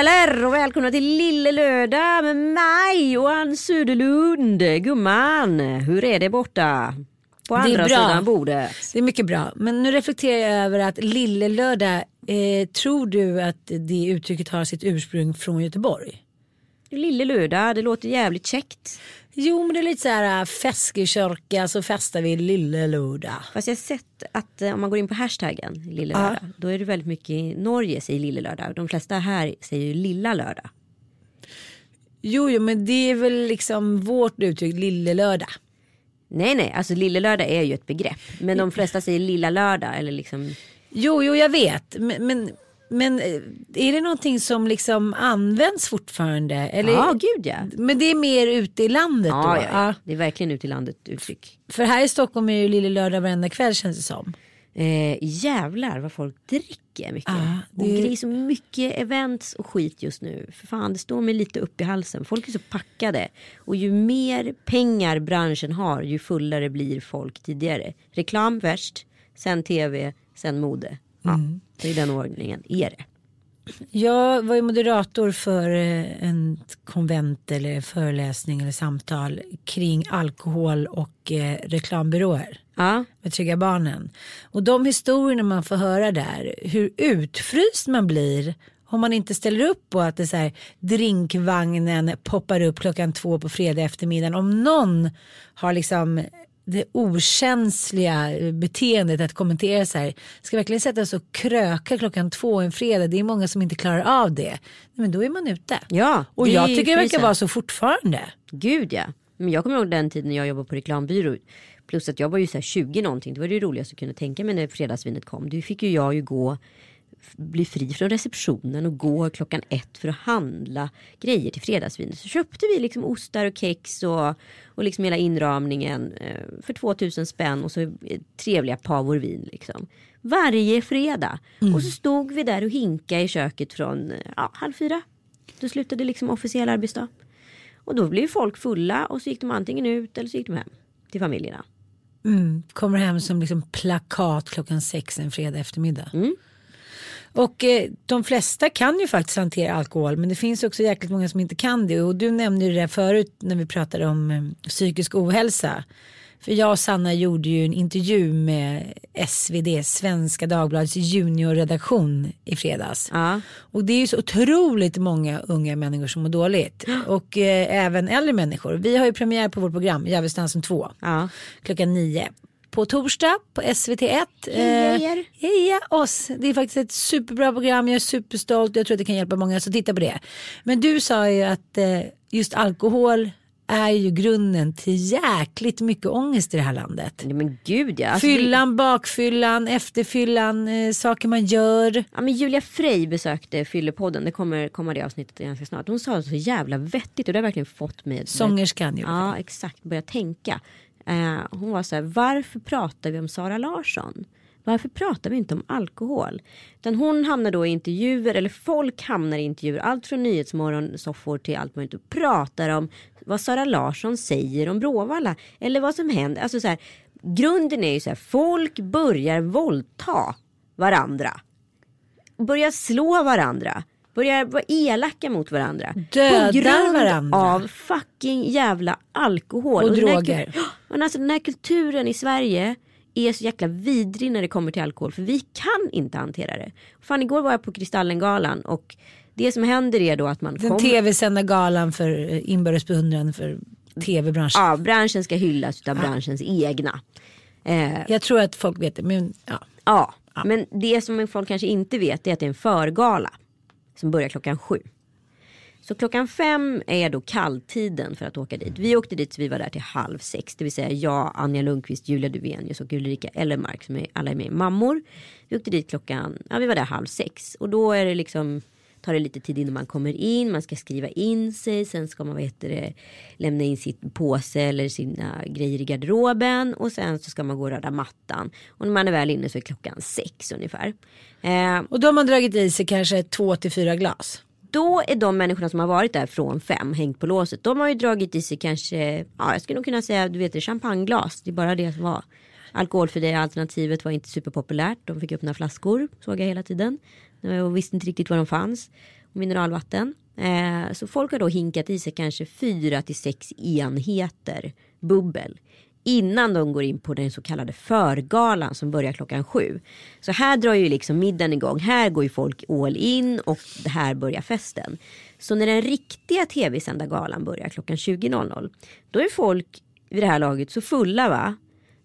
eller och välkomna till Lille Lördag med mig Johan Söderlund. Gumman, hur är det borta? På Det är andra bra. sidan bordet. Det är mycket bra. Men nu reflekterar jag över att Lille Lördag, eh, tror du att det uttrycket har sitt ursprung från Göteborg? Lille Lördag, det låter jävligt käckt. Jo men det är lite så här feskekörka så festar vi Lille Lördag. Fast jag har sett att eh, om man går in på hashtaggen Lille Ja. Lördag. Då är det väldigt mycket i Norge säger Lille Lördag. De flesta här säger ju Lilla Lördag. Jo, jo men det är väl liksom vårt uttryck Lille Lördag. Nej nej, alltså Lille Lördag är ju ett begrepp. Men de flesta säger Lilla Lördag eller liksom. Jo, jo jag vet. Men, men, men eh, är det någonting som liksom används fortfarande? Eller? Ja gud ja. Men det är mer ute i landet Ja, då? ja, ja. Det är verkligen ut i landet uttryck. För här i Stockholm är ju Lille Lördag varenda kväll känns det som. Eh, jävlar vad folk dricker mycket. Och det- det är så mycket events och skit just nu. För fan det står mig lite upp i halsen. Folk är så packade. Och ju mer pengar branschen har ju fullare blir folk tidigare. Reklam värst, sen tv, sen mode. Ja, Mm. så i den ordningen är det. Jag var ju moderator för eh, en konvent eller föreläsning eller samtal kring alkohol och eh, reklambyråer Ja, med Trygga Barnen. Och de historierna man får höra där, hur utfryst man blir om man inte ställer upp på att det så här, drinkvagnen poppar upp klockan två på fredag eftermiddagen. Om någon har liksom det okänsliga beteendet att kommentera så här, ska verkligen sätta sig och kröka klockan två en fredag, det är många som inte klarar av det. Men då är man ute. ja Och jag tycker det verkar vara så fortfarande. Gud ja. Men jag kommer ihåg den tiden jag jobbade på reklambyrå. Plus att jag var ju så här 20 någonting. Det var det roligaste jag kunde tänka mig när fredagsvinet kom. Då fick ju jag ju gå bli fri från receptionen och gå klockan ett för att handla grejer till fredagsvinet. Så köpte vi liksom ostar och kex och, och liksom hela inramningen eh, för 2000 spänn och så trevliga pavor vin liksom. Varje fredag. Och så stod vi där och hinka i köket från eh, ja, halv fyra. Då slutade liksom officiell arbetsdag. Och då blev folk fulla och så gick de antingen ut eller så gick de hem till familjerna. Mm, kommer hem som liksom plakat klockan sex en fredag eftermiddag. Mm. Och eh, de flesta kan ju faktiskt hantera alkohol men det finns också jäkligt många som inte kan det. Och du nämnde ju det förut när vi pratade om eh, psykisk ohälsa. För jag och Sanna gjorde ju en intervju med SvD, Svenska Dagbladets juniorredaktion i fredags. Ja. Och det är ju så otroligt många unga människor som mår dåligt. Och eh, även äldre människor. Vi har ju premiär på vårt program, Djävulsdansen 2 Ja. klockan nio. På torsdag på SVT1. Heja Eh. Heja oss. Det är faktiskt ett superbra program. Jag är superstolt. Jag tror att det kan hjälpa många. Så titta på det. Men du sa ju att eh, just alkohol är ju grunden till jäkligt mycket ångest i det här landet. Nej, Men gud ja. Alltså, Fyllan, bakfyllan, efterfyllan, eh, saker man gör. Ja men Julia Frey besökte Fyllepodden. Det kommer komma det avsnittet ganska snart. Hon sa så jävla vettigt och det har verkligen fått mig. Sångerskan. Ja exakt. Börja tänka. Eh, hon var så här. Varför pratar vi om Sara Larsson? Varför pratar vi inte om alkohol? Utan hon hamnar då i intervjuer, eller folk hamnar i intervjuer, allt från Nyhetsmorgon, soffor till allt möjligt och pratar om vad Sara Larsson säger om Bråvalla. Eller vad som händer. Alltså så här, grunden är ju så här, folk börjar våldta varandra. Börjar slå varandra. Börjar vara elaka mot varandra. Dödar varandra. av fucking jävla alkohol. Och här droger. Ja, Men alltså den här kulturen i Sverige är så jäkla vidrig när det kommer till alkohol. För vi kan inte hantera det. Fan igår var jag på Kristallengalan och det som händer är då att man Den kommer... tv-sända galan för eh, inbördes för tv-branschen. Ja, branschen ska hyllas av branschens egna. Eh, Jag tror att folk vet det. Men, ja. ja, men det som folk kanske inte vet är att det är en förgala. Som börjar klockan sju. Så klockan fem är då kalltiden för att åka dit. Vi åkte dit så vi var där till halv sex. Det vill säga jag, Anja Lundqvist, Julia Duvenius och Ulrika Ellemark som är, alla är med Mammor. Vi åkte dit klockan, ja vi var där halv sex. Och då är det liksom tar det lite tid innan man kommer in, man ska skriva in sig, sen ska man vad heter det, lämna in sitt påse eller sina grejer i garderoben och sen så ska man gå och röda mattan. Och när man är väl inne så är klockan sex ungefär. Eh, Och då har man dragit i sig kanske två till fyra glas. då är de människorna som har varit där från fem, hängt på låset, de har ju dragit i sig kanske, ja jag skulle nog kunna säga, du vet det, champagneglas. Det är bara det som var. Alkoholfria alternativet var inte superpopulärt. De fick öppna flaskor, såg jag hela tiden. Och visste inte riktigt var de fanns. Mineralvatten. Eh, så folk har då hinkat i sig kanske fyra till sex enheter bubbel. Innan de går in på den så kallade förgalan som börjar klockan sju. Så här drar ju liksom middagen igång. Här går ju folk all in och här börjar festen. Så när den riktiga tv-sända galan börjar klockan 20.00. Då är folk vid det här laget så fulla va.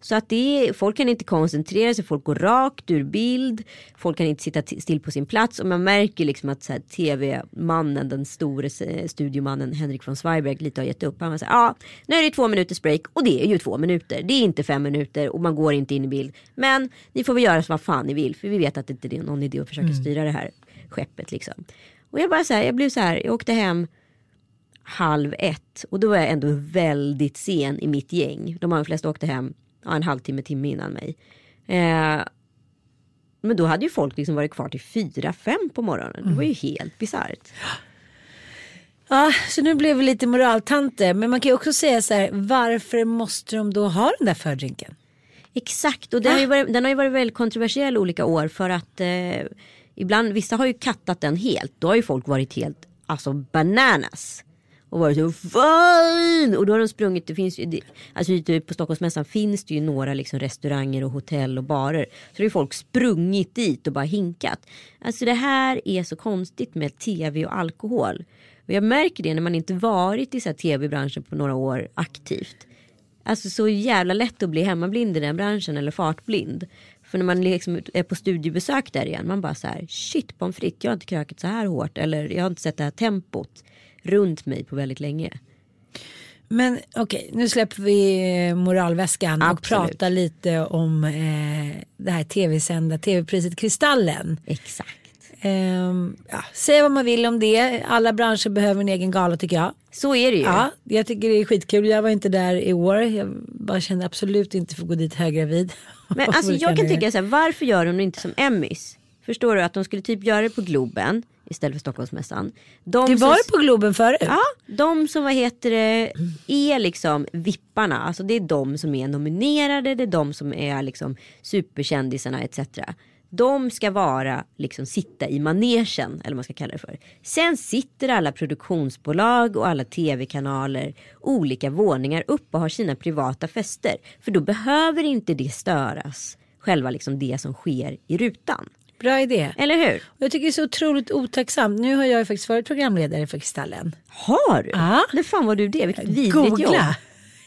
Så att det är, folk kan inte koncentrera sig, folk går rakt ur bild, folk kan inte sitta still på sin plats och man märker liksom att tv-mannen, den store studiomannen Henrik von Zweigbergk lite har gett upp. Han här, ja nu är det två minuters break och det är ju två minuter. Det är inte fem minuter och man går inte in i bild. Men ni får väl göra vad fan ni vill för vi vet att det inte är någon idé att försöka styra det här skeppet liksom. Och jag bara så här, jag blev så här, jag åkte hem halv ett och då var jag ändå väldigt sen i mitt gäng. De allra flesta åkte hem ja, en halvtimme, timme innan mig. Eh, men då hade ju folk liksom varit kvar till fyra, fem på morgonen. Det var ju helt bisarrt. Ja, så nu blev vi lite moraltanter. Men man kan ju också säga så här, varför måste de då ha den där fördrinken? Exakt, och den har, ju varit, den har ju varit väldigt kontroversiell olika år för att eh, ibland, vissa har ju kattat den helt. Då har ju folk varit helt, alltså bananas. Och varit så fine! Och då har de sprungit, det finns ju, det, alltså ute på Stockholmsmässan finns det ju några liksom restauranger och hotell och barer. Så det har ju folk sprungit dit och bara hinkat. Alltså det här är så konstigt med tv och alkohol. Och jag märker det när man inte varit i så här tv-branschen på några år aktivt. Alltså så jävla lätt att bli hemmablind i den branschen eller fartblind. För när man liksom är på studiebesök där igen, man bara så här shit pommes frites, jag har inte krökat så här hårt eller jag har inte sett det här tempot runt mig på väldigt länge. Men okej, nu släpper vi eh, moralväskan och Absolut. pratar lite om eh, det här tv-sända tv-priset Kristallen. Exakt. Ehm, ja, säg vad man vill om det. Alla branscher behöver en egen gala tycker jag. Så är det ju. Ja, jag tycker det är skitkul. Jag var inte där i år. Jag bara kände absolut inte för att gå dit höggravid. Men alltså jag kan tycka så här, varför gör de inte som Emmys? Förstår du att de skulle typ göra det på Globen istället för Stockholmsmässan. De Det som- var det på Globen förut. Ja, de som vad heter det, är liksom vipparna. Alltså det är de som är nominerade, det är de som är liksom superkändisarna etc. De ska vara, liksom sitta i manegen eller vad man ska kalla det för. Sen sitter alla produktionsbolag och alla tv-kanaler olika våningar upp och har sina privata fester. För då behöver inte det störas, själva liksom det som sker i rutan. Bra idé. Eller hur? Jag tycker det är så otroligt otacksamt. Nu har jag ju faktiskt varit programledare för Kristallen. Har du? Ja. När fan var du det? Vilket vidrigt jobb. Googla.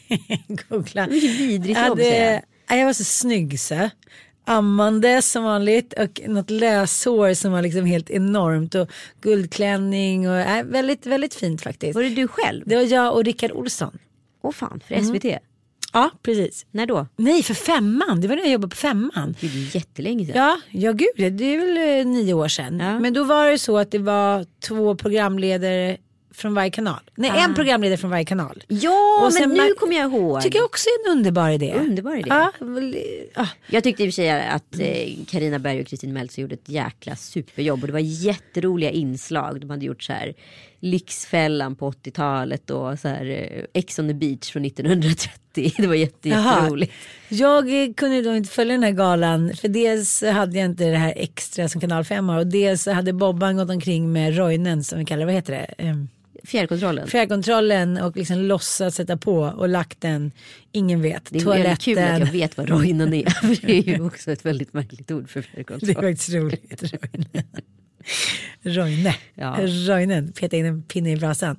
Googla. Vilket vidrigt Jag jobb säger jag. Nej, jag var så snygg så. Ammande som vanligt och något löshår som var liksom helt enormt och guldklänning och nej, väldigt, väldigt fint faktiskt. Var det du själv? Det var jag och Rickard Olsson. Åh fan, för Mm. Ja, precis. När då? Nej, för femman. Det var när jag jobbade på femman. Det är jättelänge sedan. Ja, ja gud, det är väl eh, nio år sedan. Ja. Men då var det så att det var två programledare från varje kanal. Nej, en programledare från varje kanal. Ja, Och men nu kommer jag ihåg. Tycker jag också är en underbar idé. Underbar idé. Väl, ja. Jag tyckte i och för sig att Karina eh, Berg och Kristin Meltzer gjorde ett jäkla superjobb. Och det var jätteroliga inslag. De hade gjort så här Lyxfällan på 80-talet och så här, eh, Ex on the beach från 1930. Det var jätte, jätteroligt. Jag eh, kunde då inte följa den här galan för dels hade jag inte det här extra som kanal 5 har och dels hade Bobban gått omkring med Roinen som vi kallar vad heter det? Ehm, Fjärrkontrollen. Fjärrkontrollen och liksom låtsats sätta på och lagt den, ingen vet, Det är väldigt kul att jag toaletten. vet vad Roinen är. Det är ju också ett väldigt märkligt ord för Det är fjärrkontroll. faktiskt roligt. Roine. Roine. Ja. Roinen, peta in en pinne i brasan.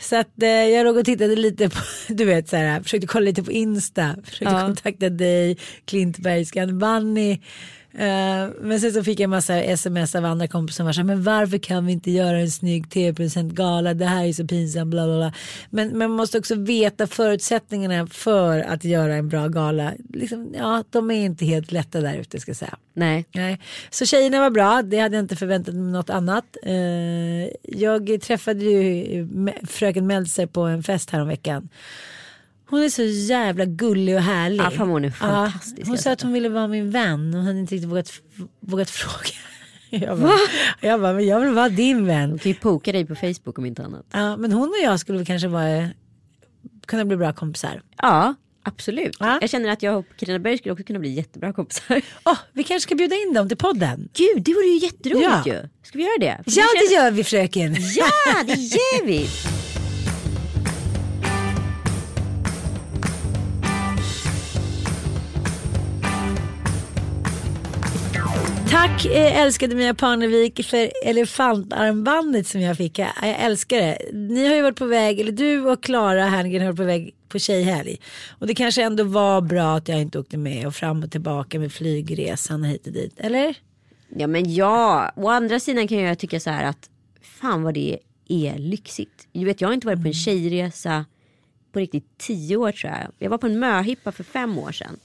Så att eh, jag låg och tittade lite på, du vet så här, försökte kolla lite på Insta, försökte Ja. kontakta dig, Klint Bergskan, Bunny. Eh, men sen så fick jag en massa sms av andra kompisar som var så här, men varför kan vi inte göra en snygg tv-producent gala, det här är så pinsamt, bla bla bla. Men, men man måste också veta förutsättningarna för att göra en bra gala. Liksom, ja, de är inte helt lätta där ute ska jag säga. Nej. Nej. Så tjejerna var bra, det hade jag inte förväntat mig något annat. Eh, jag träffade ju Me- fröken Meltzer på en fest här om veckan. Hon är så jävla gullig och härlig. Ja, fan, hon är fantastisk, hon jag sa har att hon ville vara min vän och hade inte riktigt vågat, vågat fråga. Jag bara, jag bara, men jag vill vara din vän. De kan ju poka dig på Facebook om inte annat. Ja, men hon och jag skulle kanske vara, kunna bli bra kompisar. Ja, absolut. Ja. Jag känner att jag och Carina Berg skulle också kunna bli jättebra kompisar. Åh, vi kanske ska bjuda in dem till podden. Gud, det vore ju jätteroligt Ja. ju. Ska vi göra det? För Ja, känns- det gör vi fröken. Ja, det gör vi. Tack eh, älskade Mia Parnevik för elefantarmbandet som jag fick. Jag, jag älskar det. Ni har ju varit på väg, eller du och Klara Herngren har varit på väg på tjejhelg. Och det kanske ändå var bra att jag inte åkte med och fram och tillbaka med flygresan hit och dit. Eller? Ja men ja, å andra sidan kan jag tycka så här att fan vad det är lyxigt. Du vet jag har inte varit på en tjejresa på riktigt tio år tror jag. Jag var på en möhippa för fem år sedan.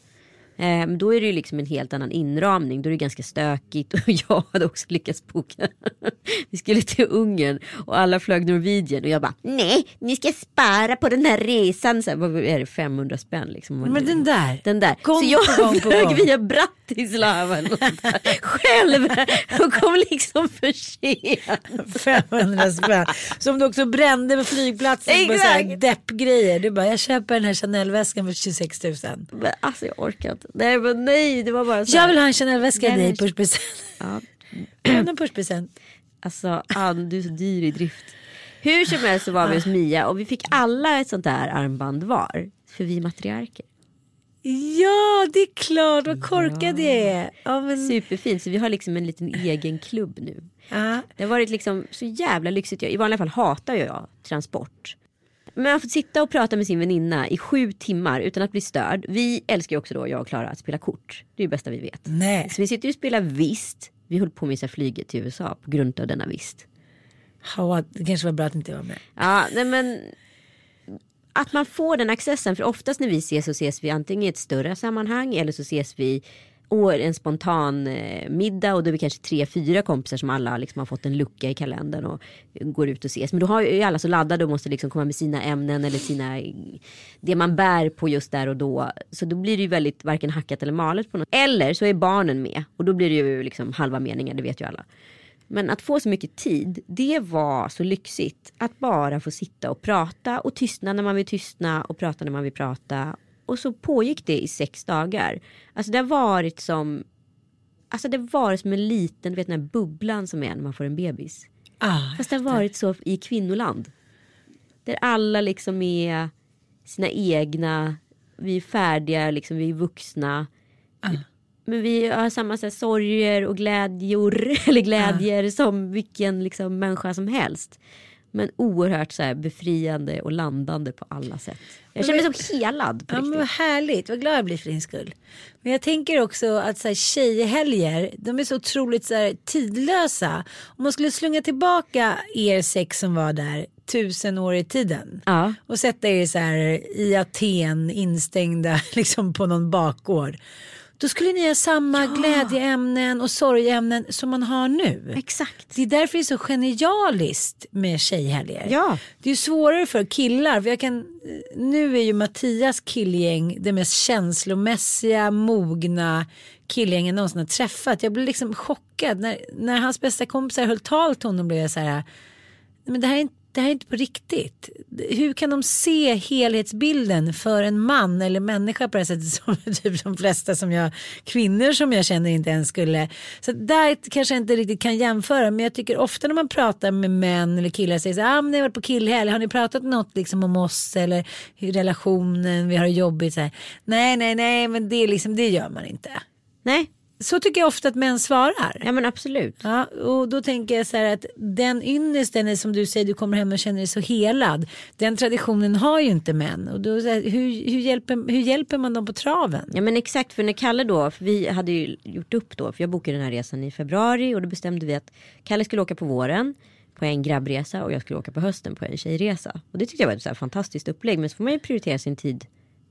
Ehm, då är det ju liksom en helt annan inramning. Då är det ganska stökigt och jag hade också lyckats boka. Vi skulle till Ungern och alla flög Norwegian och jag bara nej, ni ska spara på den här resan. Så här, vad är det 500 spänn liksom. Men den där. Den där. Så jag på gång på flög via Bratislava eller något där, själv och kom liksom för sent. 500 spänn. Som du också brände på flygplatsen på så här Exakt. deppgrejer. Du bara, jag köper den här Chanel-väskan för 26 000. Men, alltså jag orkar inte. Nej men nej det var bara så Jag här. vill ha en Chanel-väska av Nej, dig pushpresent. Ja, En pushpresent. alltså Ann du är så dyr i drift. Hur som helst så var vi hos Mia och vi fick alla ett sånt där armband var. För vi är matriarker. Ja, det är klart. Vad korkad det är. Ja, men, Superfint så vi har liksom en liten egen klubb nu. ja. Det har varit liksom så jävla lyxigt. Jag- I vanliga fall hatar jag transport. Men fått sitta och prata med sin väninna i sju timmar utan att bli störd. Vi älskar ju också då, jag och Klara, att spela kort. Det är det bästa vi vet. Nej. Så vi sitter ju och spelar visst. Vi höll på med så här flyget till USA på grund av denna visst. Ja, det kanske var bra att inte jag var med. Ja, nej men att man får den accessen. För oftast när vi ses så ses vi antingen i ett större sammanhang eller så ses vi och en spontan eh, middag och då är vi kanske tre, fyra kompisar som alla liksom har fått en lucka i kalendern och går ut och ses. Men då har ju alla så laddade och måste liksom komma med sina ämnen eller sina det man bär på just där och då. Så då blir det ju väldigt varken hackat eller malet på något. Eller så är barnen med och då blir det ju liksom halva meningar, det vet ju alla. Men att få så mycket tid, det var så lyxigt. Att bara få sitta och prata och tystna när man vill tystna och prata när man vill prata. Och så pågick det i sex dagar. Alltså det har varit som Alltså det har varit som en liten, vet den här bubblan som är när man får en bebis. Ah, Fast det har varit så i kvinnoland. Där alla liksom är sina egna, vi är färdiga, liksom, vi är vuxna. Men vi har samma så här, sorger och glädjor, eller glädjer som vilken liksom, människa som helst. Men oerhört så befriande och landande på alla sätt. Jag känner mig som helad på Ja, men vad härligt, vad glad jag blir för din skull. Men jag tänker också att så här, tjejhelger, de är så otroligt så här, tidlösa. Om man skulle slunga tillbaka er sex som var där tusen år i tiden. Ja. Och sätta er så här i Aten instängda liksom på någon bakgård. Då skulle ni ha samma glädjeämnen och sorgeämnen som man har nu. Exakt. Det är därför det är så genialiskt med tjejhelger. Ja. Det är svårare för killar. För jag kan, nu är ju Mattias killgäng det mest känslomässiga, mogna killgäng jag någonsin har träffat. Jag blev liksom chockad. När, när hans bästa kompisar höll tal till honom blev jag så här. men det här är inte det här är inte på riktigt. Hur kan de se helhetsbilden för en man eller människa på det här sättet som typ de flesta som jag, kvinnor som jag känner inte ens skulle. Så där kanske jag inte riktigt kan jämföra men jag tycker ofta när man pratar med män eller killar säger så här, ah, men ni har varit på killhelg, har ni pratat något liksom om oss eller hur relationen, vi har det jobbigt så här. Nej, nej, nej, men det, liksom, det gör man inte. Nej, så tycker jag ofta att män svarar. ja men absolut. Ja, och då tänker jag så här att den ynnesten som du säger, du kommer hem och känner dig så helad. Den traditionen har ju inte män. Och då, här, hur, hur, hjälper, hur hjälper man dem på traven? Ja men exakt för när Kalle då, för vi hade ju gjort upp då, för jag bokade den här resan i februari och då bestämde vi att Kalle skulle åka på våren på en grabbresa och jag skulle åka på hösten på en tjejresa. Och det tyckte jag var ett så fantastiskt upplägg men så får man ju prioritera sin tid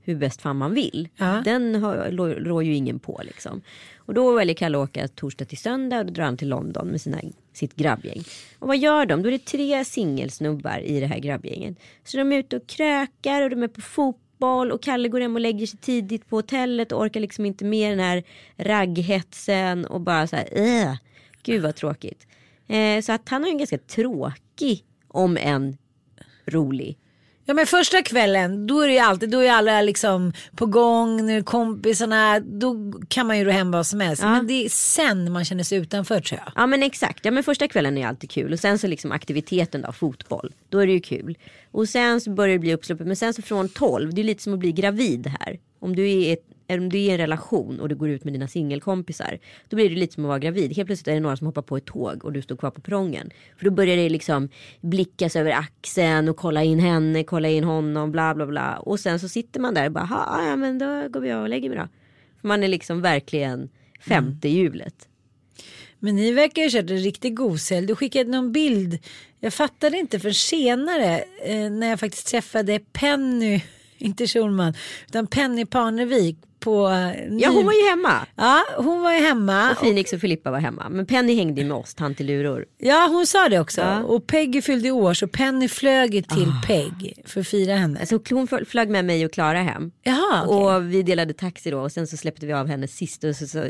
hur bäst fan man vill. Ja. Den har- lå- rår ju ingen på liksom. Och då väljer Kalle att åka torsdag till söndag och då drar han till London med sina, sitt grabbgäng. Och vad gör de? Då är det tre singelsnubbar i det här grabbgänget. Så de är ute och krökar och de är på fotboll och Kalle går hem och lägger sig tidigt på hotellet och orkar liksom inte med den här ragghetsen och bara så här, äh, gud vad tråkigt. Eh, så att han har en ganska tråkig, om en rolig Ja men första kvällen då är det ju alltid, då är alla liksom på gång, nu är kompisarna, då kan man ju ro hem vad som helst. Ja. Men det är sen man känner sig utanför tror jag. Ja men exakt, ja men första kvällen är alltid kul och sen så liksom aktiviteten då, fotboll, då är det ju kul. Och sen så börjar det bli uppsluppet men sen så från 12, det är lite som att bli gravid här. Om du är, om du är i en relation och du går ut med dina singelkompisar, då blir det lite som att vara gravid. Helt plötsligt är det några som hoppar på ett tåg och du står kvar på perrongen. För då börjar det liksom blickas över axeln och kolla in henne, kolla in honom, bla bla bla. Och sen så sitter man där och bara, "Ha, ja men då går jag och lägger mig då. För man är liksom verkligen femte hjulet. Men ni verkar ju kört en riktig goshelg. Du skickade någon bild. Jag fattade inte för senare eh, när jag faktiskt träffade Penny, inte Schulman, utan Penny Parnevik på... eh, Ja hon var ju hemma. Ja, hon var ju hemma. Och Phoenix och Filippa var hemma. Men Penny hängde ju med oss, tant i luror. Ja, hon sa det också. Ja. Och Peggy fyllde år så Penny flög till Peg för att fira henne. Alltså hon fl- flög med mig och Klara hem. Jaha, okej. Och vi delade taxi då och sen så släppte vi av henne sist och så, så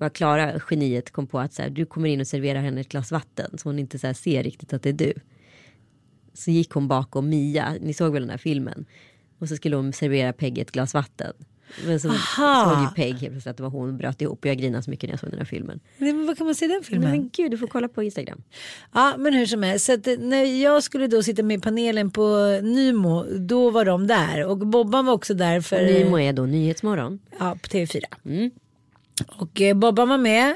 var Klara geniet kom på att så här, du kommer in och serverar henne ett glas vatten så hon inte så här, ser riktigt att det är du. Så gick hon bakom Mia, ni såg väl den här filmen? Och så skulle hon servera Peg ett glas vatten. Men så Aha. såg ju Peg helt plötsligt att det var hon och bröt ihop och jag grinade så mycket när jag såg den här filmen. Men vad kan man se den filmen? Men gud, du får kolla på Instagram. Ja men hur som helst. Så att eh, när jag skulle då sitta med panelen på Nymo då var de där. Och Bobban var också där för Nymo är då Nyhetsmorgon. ja, på TV4. Mm. Och eh, Bobban var med.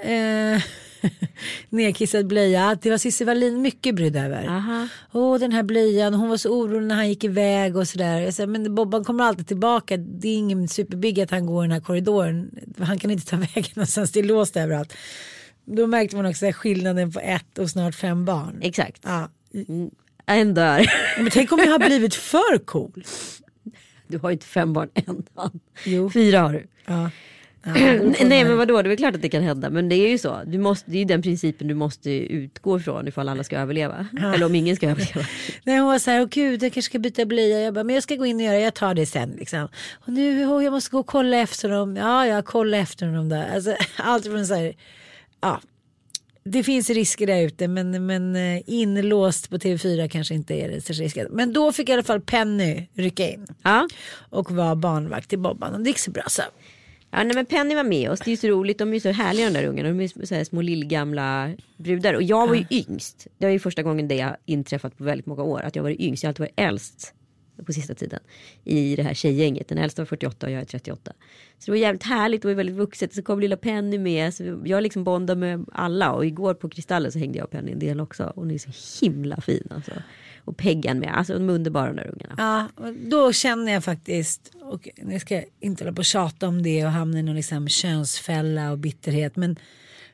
Eh, nedkissad blöja. Det var Cissi Wallin mycket brydd över. Aha. Åh den här blöjan. Hon var så orolig när han gick iväg och sådär. Jag sa, men Bobban kommer alltid tillbaka. Det är ingen superbig att han går i den här korridoren. Han kan inte ta vägen någonstans. Det är låst överallt. Då märkte man också skillnaden på ett och snart fem barn. Exakt. Ja. En dör. Men tänk om jag har blivit för cool. Du har ju inte fem barn än. Jo. Fyra har du. Ja. Nej men vadå, det är klart att det kan hända. Men det är ju så. Du måste, det är ju den principen du måste utgå ifrån ifall alla ska överleva. Eller om ingen ska överleva. Nej, hon var så här, åh gud jag kanske ska byta blöja. Jag bara, men jag ska gå in och göra, jag tar det sen. Liksom. Och nu, åh, jag måste gå och kolla efter dem. Ja, jag kolla efter dem där. Alltså, allt från så här, ja. Det finns risker där ute men, men eh, inlåst på TV4 kanske inte är det största risken. Men då fick i alla fall Penny rycka in Ja. och vara barnvakt till Bobban och det gick så bra så. Ja, nej, men Penny var med oss. Det är så roligt. De är så härliga de där ungarna. De är så här små lillgamla brudar. Och jag var ju yngst. Det var ju första gången det har inträffat på väldigt många år. Att jag var yngst. Jag har alltid varit äldst på sista tiden. I det här tjejgänget. Den äldsta var 48 och jag är 38. Så det var jävligt härligt. Det var väldigt vuxet. Så kom lilla Penny med. Så jag liksom bondade med alla. Och igår på Kristallen så hängde jag och Penny en del också. Och hon är så himla fin alltså. Och Peggan med. Alltså de är underbara de där ungarna. Ja, då känner jag faktiskt, och nu ska jag inte hålla på och tjata om det och hamna i någon liksom könsfälla och bitterhet. Men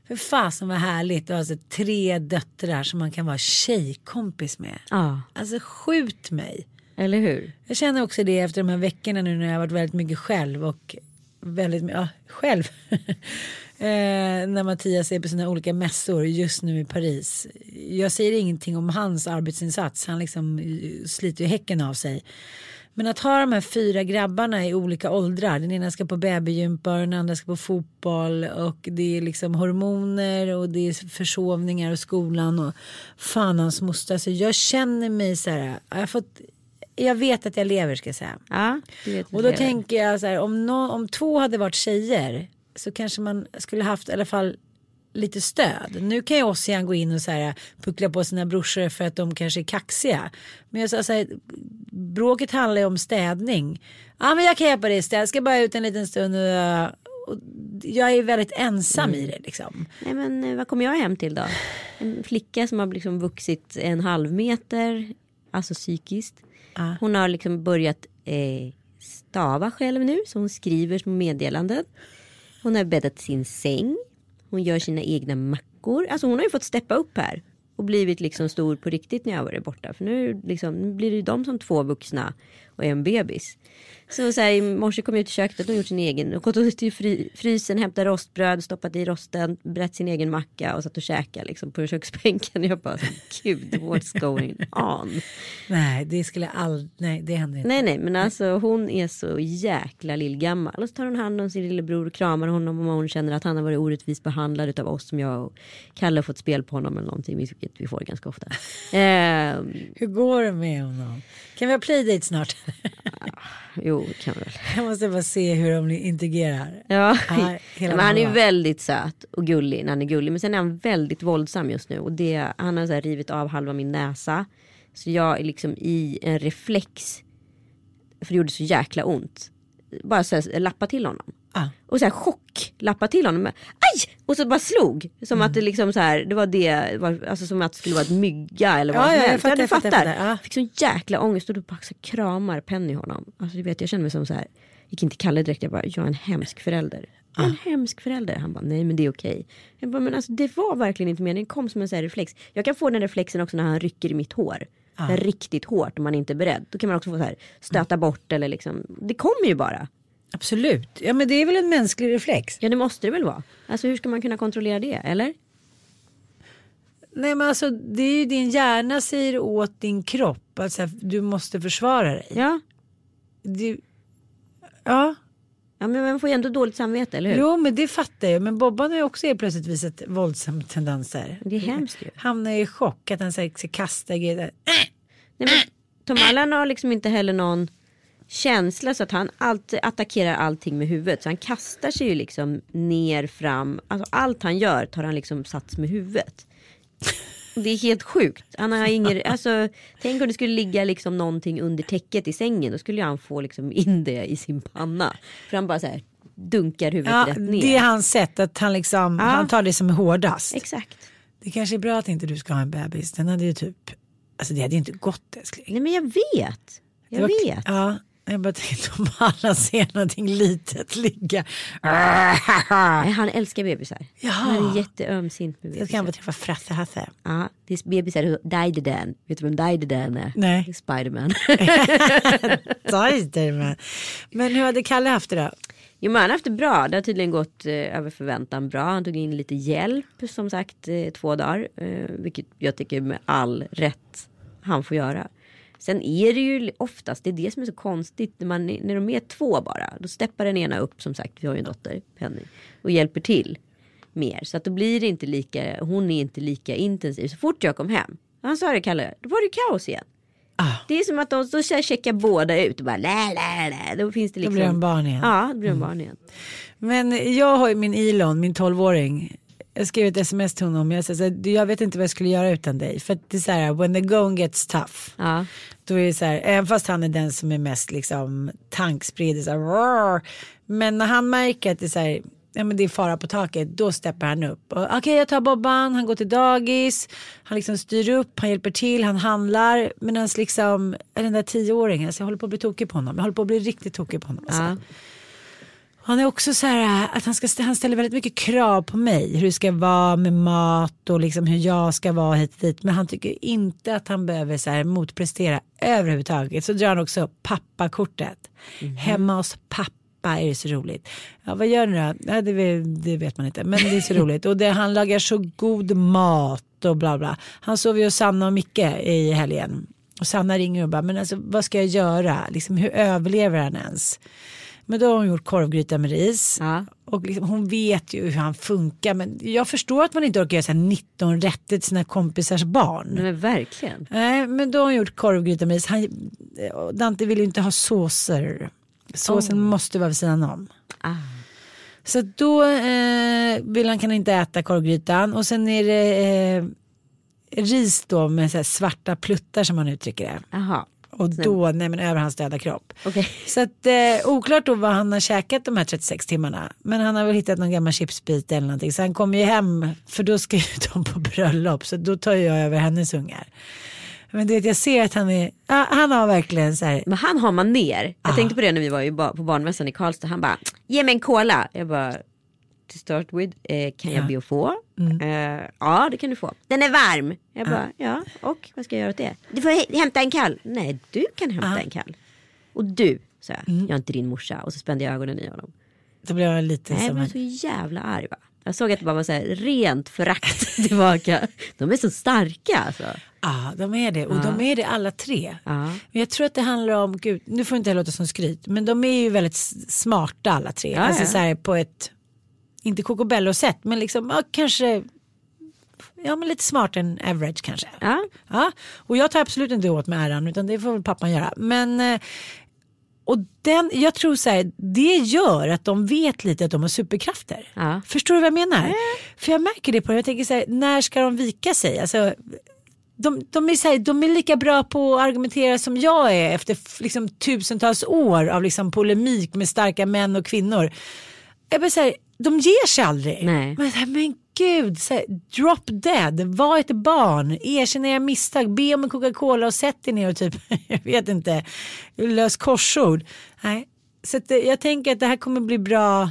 för fasen vad härligt att ha alltså tre döttrar som man kan vara tjejkompis med. Ja, Alltså skjut mig. eller hur? Jag känner också det efter de här veckorna nu när jag har varit väldigt mycket själv och väldigt ja, själv. eh, när Mattias är på sina olika mässor just nu i Paris. Jag säger ingenting om hans arbetsinsats, han liksom eh, sliter ju häcken av sig. Men att ha de här fyra grabbarna i olika åldrar. Den ena ska på babygympa och den andra ska på fotboll. Och det är liksom hormoner och det är försovningar och skolan. Och fan hans moster. Alltså jag känner mig så här. Jag, har fått, jag vet att jag lever ska jag säga. Ja, Och då tänker jag så här. Om, nå- om två hade varit tjejer. Så kanske man skulle haft i alla fall lite stöd. Nu kan ju Ossian gå in och så här, puckla på sina brorsor för att de kanske är kaxiga. Men jag sa så här, bråket handlar ju om städning. Ja men jag kan hjälpa dig städa, jag ska bara ut en liten stund och, och jag är väldigt ensam i det liksom. Nej men eh, vad kommer jag hem till då? En flicka som har liksom vuxit en halv meter, alltså psykiskt. Ja. Hon har liksom börjat eh, stava själv nu, så hon skriver små meddelanden. Hon har bäddat sin säng. Hon gör sina egna mackor. Alltså hon har ju fått steppa upp här. Och blivit liksom stor på riktigt när jag varit borta. För nu, liksom, nu blir det ju de som två vuxna och en bebis. Så, så här, i morse kom jag ut i köket och hon gjort sin egen. Och gått ut till fry, frysen, hämtat rostbröd, stoppat i rosten, brett sin egen macka och satt och käkade liksom, på köksbänken. Jag bara, gud, what's going on? Nej det skulle aldrig, nej det händer inte. Nej nej men alltså hon är så jäkla lillgammal. Och så tar hon hand om sin lillebror och kramar honom om hon känner att han har varit orättvist behandlad av oss som jag och Kalle har fått spel på honom eller någonting. Vilket vi får ganska ofta. Eh, Hur går det med honom? Kan vi ha playdate snart? jo kan väl. jag måste bara se hur de integrerar. Ja. Hela men han är väldigt söt och gullig när han är gullig. Men sen är han väldigt våldsam just nu. Och det, han har så här rivit av halva min näsa. Så jag är liksom i en reflex. För det gjorde så jäkla ont. Bara så här, lappa till honom. Ah. Och så här chock, lappa till honom. Aj! Och så bara slog. Som Mm. att det liksom så här, det var det, var, alltså som att det skulle vara ett mygga eller vad Ja, som ja, jag helst. fattar, du jag fattar, jag fattar, ja. Fick sån jäkla ångest och då bara så kramar Penny honom. Alltså du vet jag känner mig som så här, gick inte Kalle direkt, jag bara, jag är en hemsk förälder. Jag är en hemsk förälder. Han bara, nej men det är okej. Jag bara, men alltså det var verkligen inte meningen, det kom som en här reflex. Jag kan få den reflexen också när han rycker i mitt hår. Här Riktigt hårt om man inte är beredd. Då kan man också få så här, stöta bort eller liksom, det kommer ju bara. Absolut, ja men det är väl en mänsklig reflex. Ja det måste det väl vara. Alltså hur ska man kunna kontrollera det, eller? Nej men alltså det är ju din hjärna säger åt din kropp att så här, du måste försvara dig. Ja. Det, ja, Ja men man får ju ändå dåligt samvete, eller hur? jo men det fattar jag. Men Bobban har ju också helt plötsligt visat våldsamma tendenser. Det är hemskt ju. Hamnar i chock att han så här, ska kasta grejer. där. Nej, men Tom Allan har liksom inte heller någon känsla så att han alltid attackerar allting med huvudet. Så han kastar sig ju liksom ner, fram. Alltså allt han gör tar han liksom sats med huvudet. Det är helt sjukt. Han har ingen, alltså, tänk om det skulle ligga liksom någonting under täcket i sängen. Då skulle han få liksom in det i sin panna. För han bara så här dunkar huvudet Ja, rätt ner. det är hans sätt att han liksom, Ja. han tar det som är hårdast. Exakt. Det kanske är bra att inte du ska ha en bebis. Den hade ju typ, alltså det hade ju inte gått älskling. Nej men jag vet. Jag var- vet. Ja, jag bara tänkte om alla ser någonting litet ligga. Nej, Han älskar bebisar. Jaha. Han är jätteömsint med Jag ska han bebisar. få träffa Frasse Hasse. Ja, det är bebisar den. Vet du vem died den är? Nej. Spiderman. Spiderman. Men hur hade Kalle haft det då? Jo men han har haft det bra. Det har tydligen gått eh, över förväntan bra. Han tog in lite hjälp som sagt eh, två dagar. Eh, vilket jag tycker med all rätt han får göra. Sen är det ju oftast, det är det som är så konstigt, när, man, när de är två bara, då steppar den ena upp som sagt, vi har ju en dotter, Penny, och hjälper till mer. Så att då blir det inte lika, hon är inte lika intensiv. Så fort jag kom hem, han sa det Kalle, då var det kaos igen. Ah. Det är som att de så checkar båda ut och bara lä, lä, lä. Då finns det Då liksom. blir de barn igen. Ja, då blir de barn igen. Men jag har ju min Elon, min 12-åring. Jag skrev ett sms till honom. Jag, sa jag vet inte vad jag skulle göra utan dig. För att det är så här, when the going gets tough. Ja. Då är det så här, även fast han är den som är mest liksom tankspridd. Men när han märker att det är så här, ja, men det är fara på taket, då steppar han upp. Okej, jag tar Bobban, han går till dagis, han liksom styr upp, han hjälper till, han handlar. Medan liksom, den där tioåringen, alltså jag håller på att bli tokig på honom. Jag håller på att bli riktigt tokig på honom. Alltså. Ja. Han är också så här att han, ska, han ställer väldigt mycket krav på mig. Hur det ska vara med mat och liksom hur jag ska vara hit och dit. Men han tycker inte att han behöver så här motprestera överhuvudtaget. Så drar han också upp pappakortet. Hemma hos pappa är det så roligt. Ja, vad gör ni då? Ja, det, vet- det vet man inte. Men det är så roligt. Och det, han lagar så god mat och bla bla. Han sov ju hos Sanna och Micke i helgen. Och Sanna ringer och bara, men alltså vad ska jag göra? Liksom, hur överlever han ens? Men då har hon gjort korvgryta med ris. Ja. Och liksom, hon vet ju hur han funkar. Men jag förstår att man inte orkar göra så här 19 rätter till sina kompisars barn. Nej, men verkligen. Nej, men då har hon gjort korvgryta med ris. Han, Dante vill ju inte ha såser. Såsen måste vara vid sidan om. Ah. Så då eh, vill han kan inte äta korvgrytan. Och sen är det eh, ris då med svarta pluttar som man uttrycker det. Jaha, Och då, nej men över hans döda kropp. okej. Så att eh, oklart då vad han har käkat de här 36 timmarna. Men han har väl hittat någon gammal chipsbit eller någonting. Så han kommer ju hem, för då ska ju de på bröllop. Så då tar jag över hennes ungar. Men du vet, jag ser att han är, ja, han har verkligen så här, Men han har man ner. Jag Ah. tänkte på det när vi var på barnmässan i Karlstad. Han bara, ge mig en cola. Jag bara, to start with, eh, kan jag be att få? Mm. Eh, ja det kan du få. Den är varm. Jag bara, ja och vad ska jag göra åt det? Du får hä- hämta en kall. Nej du kan hämta Ah. en kall. Och du, sa jag, Mm. jag är inte din morsa. Och så spände jag ögonen i honom. då blir jag lite Nej, jag som blev en, så jävla arg va. Jag såg att det bara var så här rent förakt tillbaka. De är så starka alltså. ja de är det. Och de är det alla tre. Ja. Men jag tror att det handlar om, gud, nu får det inte låta som skryt, men de är ju väldigt smarta alla tre. Ja, alltså ja. så här på ett, inte kokobello-sätt, men liksom, ja, kanske, ja men lite smartare än average kanske. Ja. Ja, och jag tar absolut inte åt mig äran utan det får väl pappan göra. Men eh, och den, jag tror så här, det gör att de vet lite att de har superkrafter. Ja. Förstår du vad jag menar? För jag märker det på det, jag tänker så här, när ska de vika sig? Alltså, de, de, är så här, de är lika bra på att argumentera som jag är efter liksom, tusentals år av liksom, polemik med starka män och kvinnor. Jag bara, så här, de ger sig aldrig. Nej. Men, men gud, så här, drop dead, var ett barn, erkänn era misstag, be om en Coca-Cola och sätt er ner och typ, jag vet inte, lös korsord. Nej. Så att, eh, jag tänker att det här kommer bli bra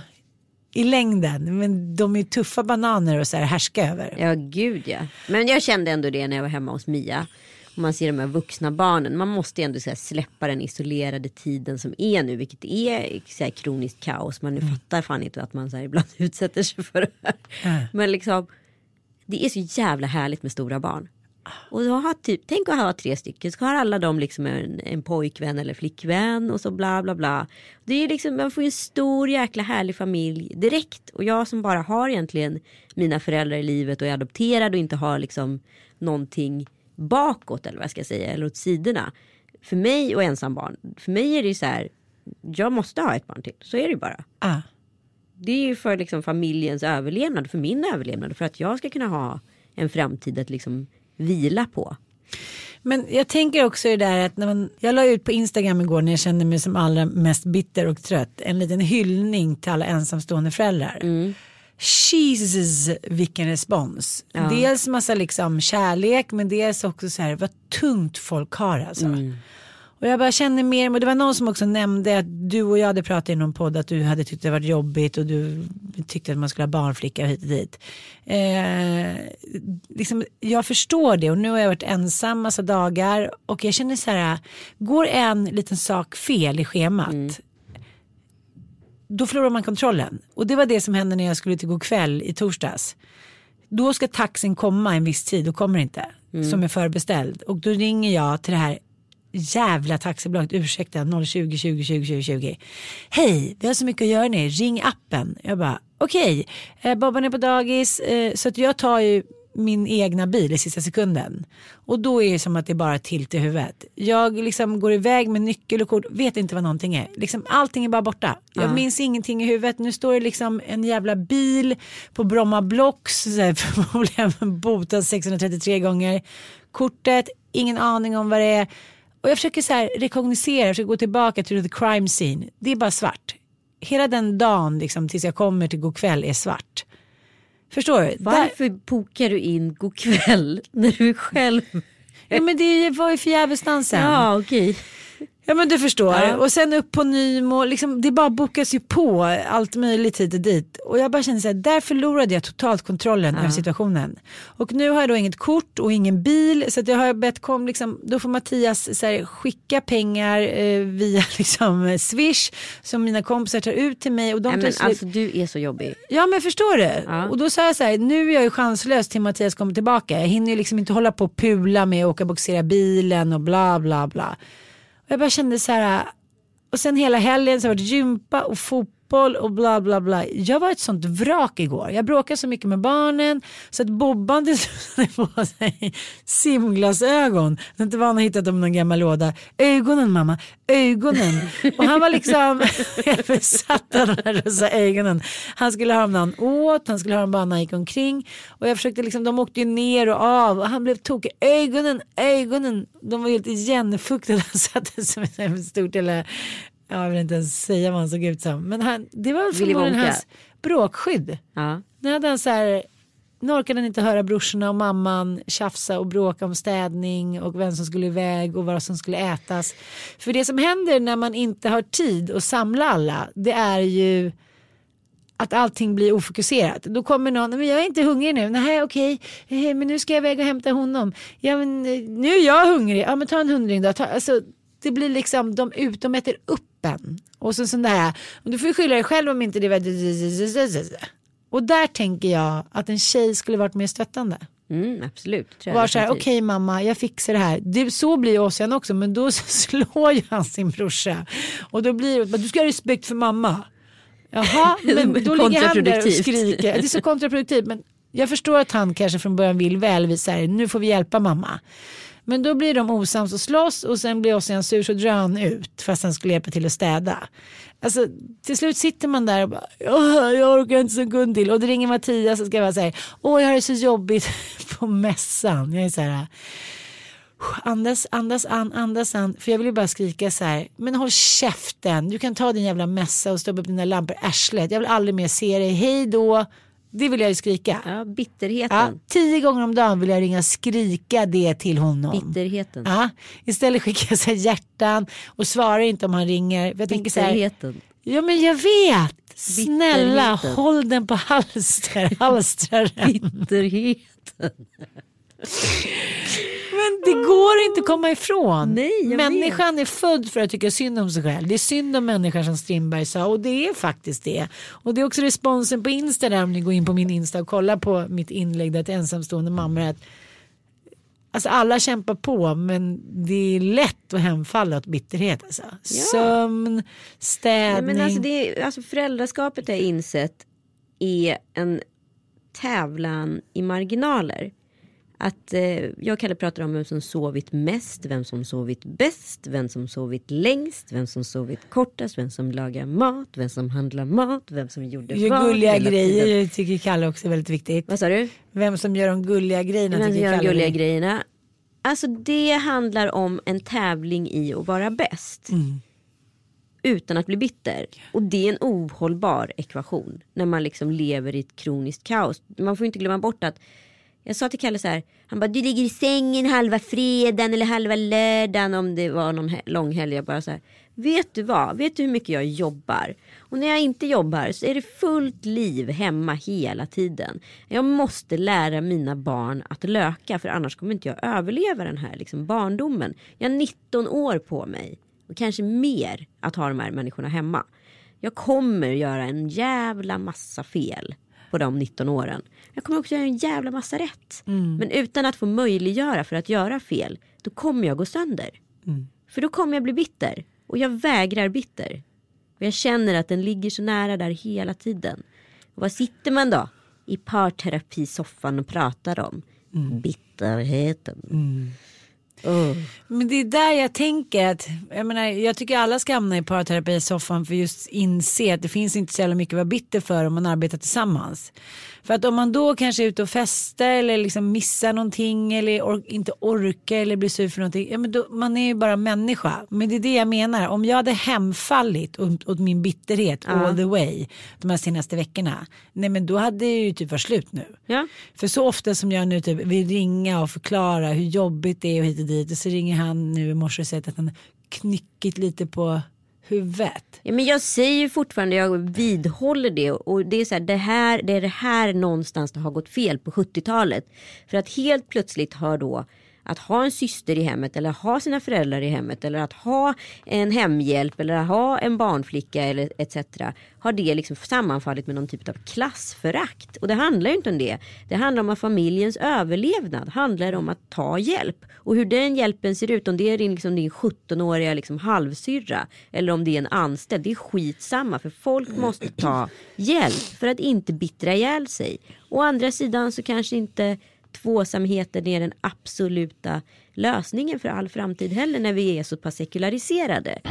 i längden, men de är tuffa bananer att så här härska över. Ja gud ja. Men jag kände ändå det när jag var hemma hos Mia. Man ser de här vuxna barnen. Man måste ändå så släppa den isolerade tiden som är nu. Vilket är så här, kroniskt kaos. Man nu fattar fan inte att man så här, ibland utsätter sig för det här. Ja. Men liksom. Det är så jävla härligt med stora barn. Och då har typ, tänk att ha tre stycken. Så har alla de liksom en, en pojkvän eller flickvän och så bla bla bla. Det är liksom, man får ju en stor jäkla härlig familj direkt. Och jag som bara har egentligen mina föräldrar i livet och är adopterad och inte har liksom någonting bakåt eller vad jag ska säga eller åt sidorna. För mig och ensambarn, för mig är det ju så här, jag måste ha ett barn till. Så är det ju bara. Ah. Det är ju för liksom familjens överlevnad, för min överlevnad, för att jag ska kunna ha en framtid att liksom vila på. Men jag tänker också det där att när man, jag la ut på Instagram igår när jag kände mig som allra mest bitter och trött. En liten hyllning till alla ensamstående föräldrar. Jesus vilken respons. Ja. Dels massa liksom kärlek men dels också så här vad tungt folk har alltså. Och jag bara känner mer, och det var någon som också nämnde att du och jag hade pratat i någon podd att du hade tyckt det varit jobbigt och du tyckte att man skulle ha barnflicka hit och dit. Eh, liksom, jag förstår det och nu har jag varit ensam massa dagar och jag känner så här, går en liten sak fel i schemat då förlorar man kontrollen. Och det var det som hände när jag skulle till god kväll i torsdags. Då ska taxin komma en viss tid och kommer inte. Som är förbeställd. Och då ringer jag till det här jävla taxibolaget, ursäkta 020 20 20 20 20. Hej, vi har så mycket att göra nu, ring appen. Jag bara okej, eh, Bobban är på dagis eh, så att jag tar ju min egna bil i sista sekunden. Och då är det som att det är bara till till huvudet. Jag liksom går iväg med nyckel och kort, vet inte vad någonting är. Liksom, allting är bara borta. Jag minns ingenting i huvudet. Nu står det liksom en jävla bil på Bromma Blocks, förmodligen botad 633 gånger. Kortet, ingen aning om vad det är. Och jag försöker så här rekognosera, jag försöker gå tillbaka till the crime scene. Det är bara svart. Hela den dagen liksom, tills jag kommer till god kväll är svart. Förstår du? Där, Varför bokar du in god kväll när du är själv? ja, men det var ju förgäves dansen. Ja okej. Ja men du förstår. Ja. Och sen upp på Nymo, liksom, det bara bokas ju på allt möjligt hit och dit. Och jag bara kände så här, där förlorade jag totalt kontrollen över situationen. Och nu har jag då inget kort och ingen bil så att jag har bett kom, liksom, då får Mattias så här, skicka pengar eh, via liksom, Swish som mina kompisar tar ut till mig. Och de tar men slut- alltså du är så jobbig. Ja men förstår du? Ja. Och då sa jag så här, nu är jag ju chanslös till Mattias kommer tillbaka. Jag hinner ju liksom inte hålla på och pula med att åka och boxera bilen och bla bla bla. Jag bara kände så här, och sen hela helgen så har det varit gympa och fotboll och bla bla bla. Jag var ett sånt vrak igår. Jag bråkade så mycket med barnen så att Bobban till slut hade på sig simglasögon. Så inte var han har hittat dem i någon gammal låda. Ögonen mamma, ögonen. Och han var liksom helt besatt av de här rosa ögonen. Han skulle ha dem när han åt, han skulle ha dem bara när han gick omkring. Och jag försökte liksom, de åkte ju ner och av och han blev tokig. Ögonen, ögonen. De var helt igenfuktade. Han satte som ett stort eller jag vill inte ens säga vad han såg ut som. Men han, det var förmodligen hans bråkskydd. Ja. Nu hade han så här, nu orkade han inte höra brorsorna och mamman tjafsa och bråka om städning och vem som skulle iväg och vad som skulle ätas. För det som händer när man inte har tid att samla alla det är ju att allting blir ofokuserat. Då kommer någon, men jag är inte hungrig nu, nej okej, eh, men nu ska jag iväg och hämta honom. Ja men eh, nu är jag hungrig, ja men ta en hundring då. Ta, alltså, det blir liksom, de ut, de äter upp en. Och så sån där, du får ju skylla dig själv om inte det var och där tänker jag att en tjej skulle varit mer stöttande. Mm, absolut. Var så här, okej definitivt. mamma, jag fixar det här. Det, så blir Ossian också, men då slår ju han sin brorsa. Och då blir det, du ska ha respekt för mamma. Jaha, men då ligger han där och skriker. Det är så kontraproduktivt, men jag förstår att han kanske från början vill väl, vi nu får vi hjälpa mamma. Men då blir de osams och slåss och sen blir Ossian sur så drar han ut fast han skulle hjälpa till att städa. Alltså till slut sitter man där och bara, jag orkar inte så sekund till och det ringer Mattias och ska vara så här, åh jag har det så jobbigt på mässan. Jag är så här, andas, andas an, andas an. För jag vill ju bara skrika så här, men håll käften, du kan ta din jävla mässa och stoppa upp dina lampor i arslet. Jag vill aldrig mer se dig, hej då. Det vill jag ju skrika. Ja, bitterheten. Ja, tio gånger om dagen vill jag ringa och skrika det till honom. Bitterheten. Ja, istället skickar jag så hjärtan och svarar inte om han ringer. Jag tänker så här, ja men jag vet. Snälla håll den på halster, halstraren. Bitterheten. Men det går inte att komma ifrån. Nej, Människan är född för att tycka synd om sig själv. Det är synd om människan som Strindberg sa och det är faktiskt det. Och det är också responsen på Insta där om ni går in på min Insta och kollar på mitt inlägg där till ensamstående mammor. Att, alltså alla kämpar på men det är lätt att hemfalla åt bitterhet. Alltså. Sömn, Nej, städning. men alltså, det är, alltså föräldraskapet har jag insett är en tävlan i marginaler. Att eh, jag och Kalle pratar om vem som sovit mest, vem som sovit bäst, vem som sovit längst, vem som sovit kortast, vem som lagar mat, vem som handlar mat, vem som gjorde Gör vad gulliga grejer tycker Kalle också är väldigt viktigt. Vad sa du? Vem som gör de gulliga grejerna Vem som tycker gör de Kalle. gulliga grejerna. Alltså det handlar om en tävling i att vara bäst. Mm. Utan att bli bitter. Och det är en ohållbar ekvation. När man liksom lever i ett kroniskt kaos. Man får inte glömma bort att jag sa till Kalle så här. Han bara du ligger i sängen halva fredagen eller halva lördagen om det var någon he- långhelg. Jag bara så här. Vet du vad? Vet du hur mycket jag jobbar? Och när jag inte jobbar så är det fullt liv hemma hela tiden. Jag måste lära mina barn att löka för annars kommer inte jag överleva den här liksom barndomen. Jag har 19 år på mig och kanske mer att ha de här människorna hemma. Jag kommer göra en jävla massa fel på de 19 åren. Jag kommer också göra en jävla massa rätt. Men utan att få möjliggöra för att göra fel, då kommer jag gå sönder. För då kommer jag bli bitter. Och jag vägrar bitter. Och jag känner att den ligger så nära där hela tiden. Och vad sitter man då? I parterapisoffan och pratar om? Bitterheten. Åh. Men det är där jag tänker att, jag menar, jag tycker alla ska hamna i parterapisoffan för just inse att det finns inte så jävla mycket att vara bitter för om man arbetar tillsammans. För att om man då kanske är ute och festar eller liksom missar någonting eller or- inte orkar eller blir sur för någonting, ja men då, man är ju bara människa. Men det är det jag menar, om jag hade hemfallit åt, åt min bitterhet all the way de här senaste veckorna, nej men då hade det ju typ varit slut nu. Ja. För så ofta som jag nu typ vill ringa och förklara hur jobbigt det är och hit och dit och så ringer han nu i morse och säger att han knyckigt lite på huvudet. Ja, men jag säger fortfarande, jag vidhåller det. Och det är, så här, det, här, det är det här någonstans det har gått fel på 70-talet. För att helt plötsligt har då att ha en syster i hemmet eller ha sina föräldrar i hemmet eller att ha en hemhjälp eller att ha en barnflicka eller etc. Har det liksom sammanfallit med någon typ av klassförakt. Och det handlar ju inte om det. Det handlar om att familjens överlevnad handlar om att ta hjälp. Och hur den hjälpen ser ut, om det är din, liksom din 17-åriga liksom halvsyrra eller om det är en anställd, det är skitsamma. För folk måste ta hjälp för att inte bittra ihjäl sig. Å andra sidan så kanske inte tvåsamheten är den absoluta lösningen för all framtid heller när vi är så pass sekulariserade.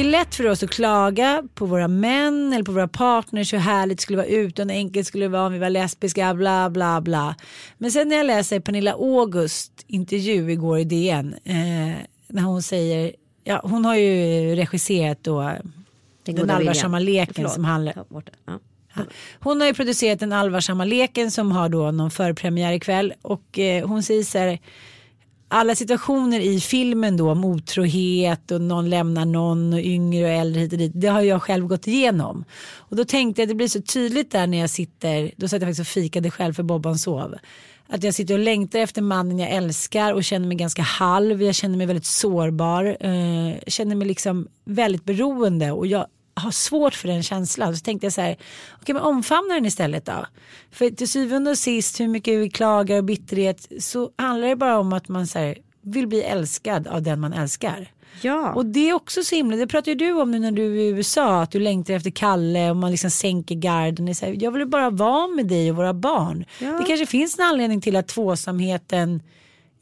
Det är lätt för oss att klaga på våra män eller på våra partners hur härligt det skulle vara utan enkelt skulle det vara om vi var lesbiska bla bla bla. Men sen när jag läser Pernilla August intervju igår i DN eh, när hon säger, ja hon har ju regisserat då Den, den allvarsamma leken Förlåt. som handlar ja. Hon har ju producerat den allvarsamma leken som har då någon förpremiär ikväll och eh, hon säger så här alla situationer i filmen då om otrohet och någon lämnar någon och yngre och äldre hit och dit. Det har jag själv gått igenom. Och då tänkte jag att det blir så tydligt där när jag sitter, då satt jag faktiskt och fikade själv för Bobban sov. Att jag sitter och längtar efter mannen jag älskar och känner mig ganska halv. Jag känner mig väldigt sårbar. Eh, känner mig liksom väldigt beroende och jag har svårt för den känslan. Så tänkte jag så här, okej okay, men omfamna den istället då. För till syvende och sist hur mycket vi klagar och bitterhet så handlar det bara om att man så här, vill bli älskad av den man älskar. Ja. Och det är också så himla, det pratar ju du om nu när du är i USA, att du längtar efter Kalle och man liksom sänker garden. Jag vill bara vara med dig och våra barn. Ja. Det kanske finns en anledning till att tvåsamheten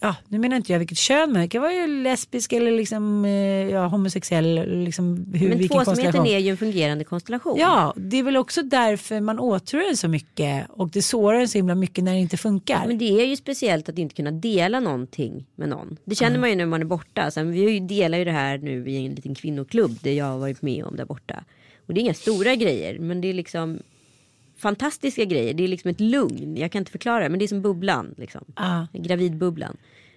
ja, nu menar inte jag vilket kön men det kan vara ju lesbisk eller liksom, eh, ja, homosexuell. Liksom, hur, men tvåsamheten är ju en fungerande konstellation. Ja, det är väl också därför man åtrår så mycket och det sårar den så himla mycket när det inte funkar. Men det är ju speciellt att inte kunna dela någonting med någon. Det känner mm. man ju när man är borta. Sen, vi delar ju det här nu i en liten kvinnoklubb där jag har varit med om där borta. Och det är inga stora grejer men det är liksom fantastiska grejer. Det är liksom ett lugn. Jag kan inte förklara det men det är som bubblan. Liksom. Ah. Gravidbubblan.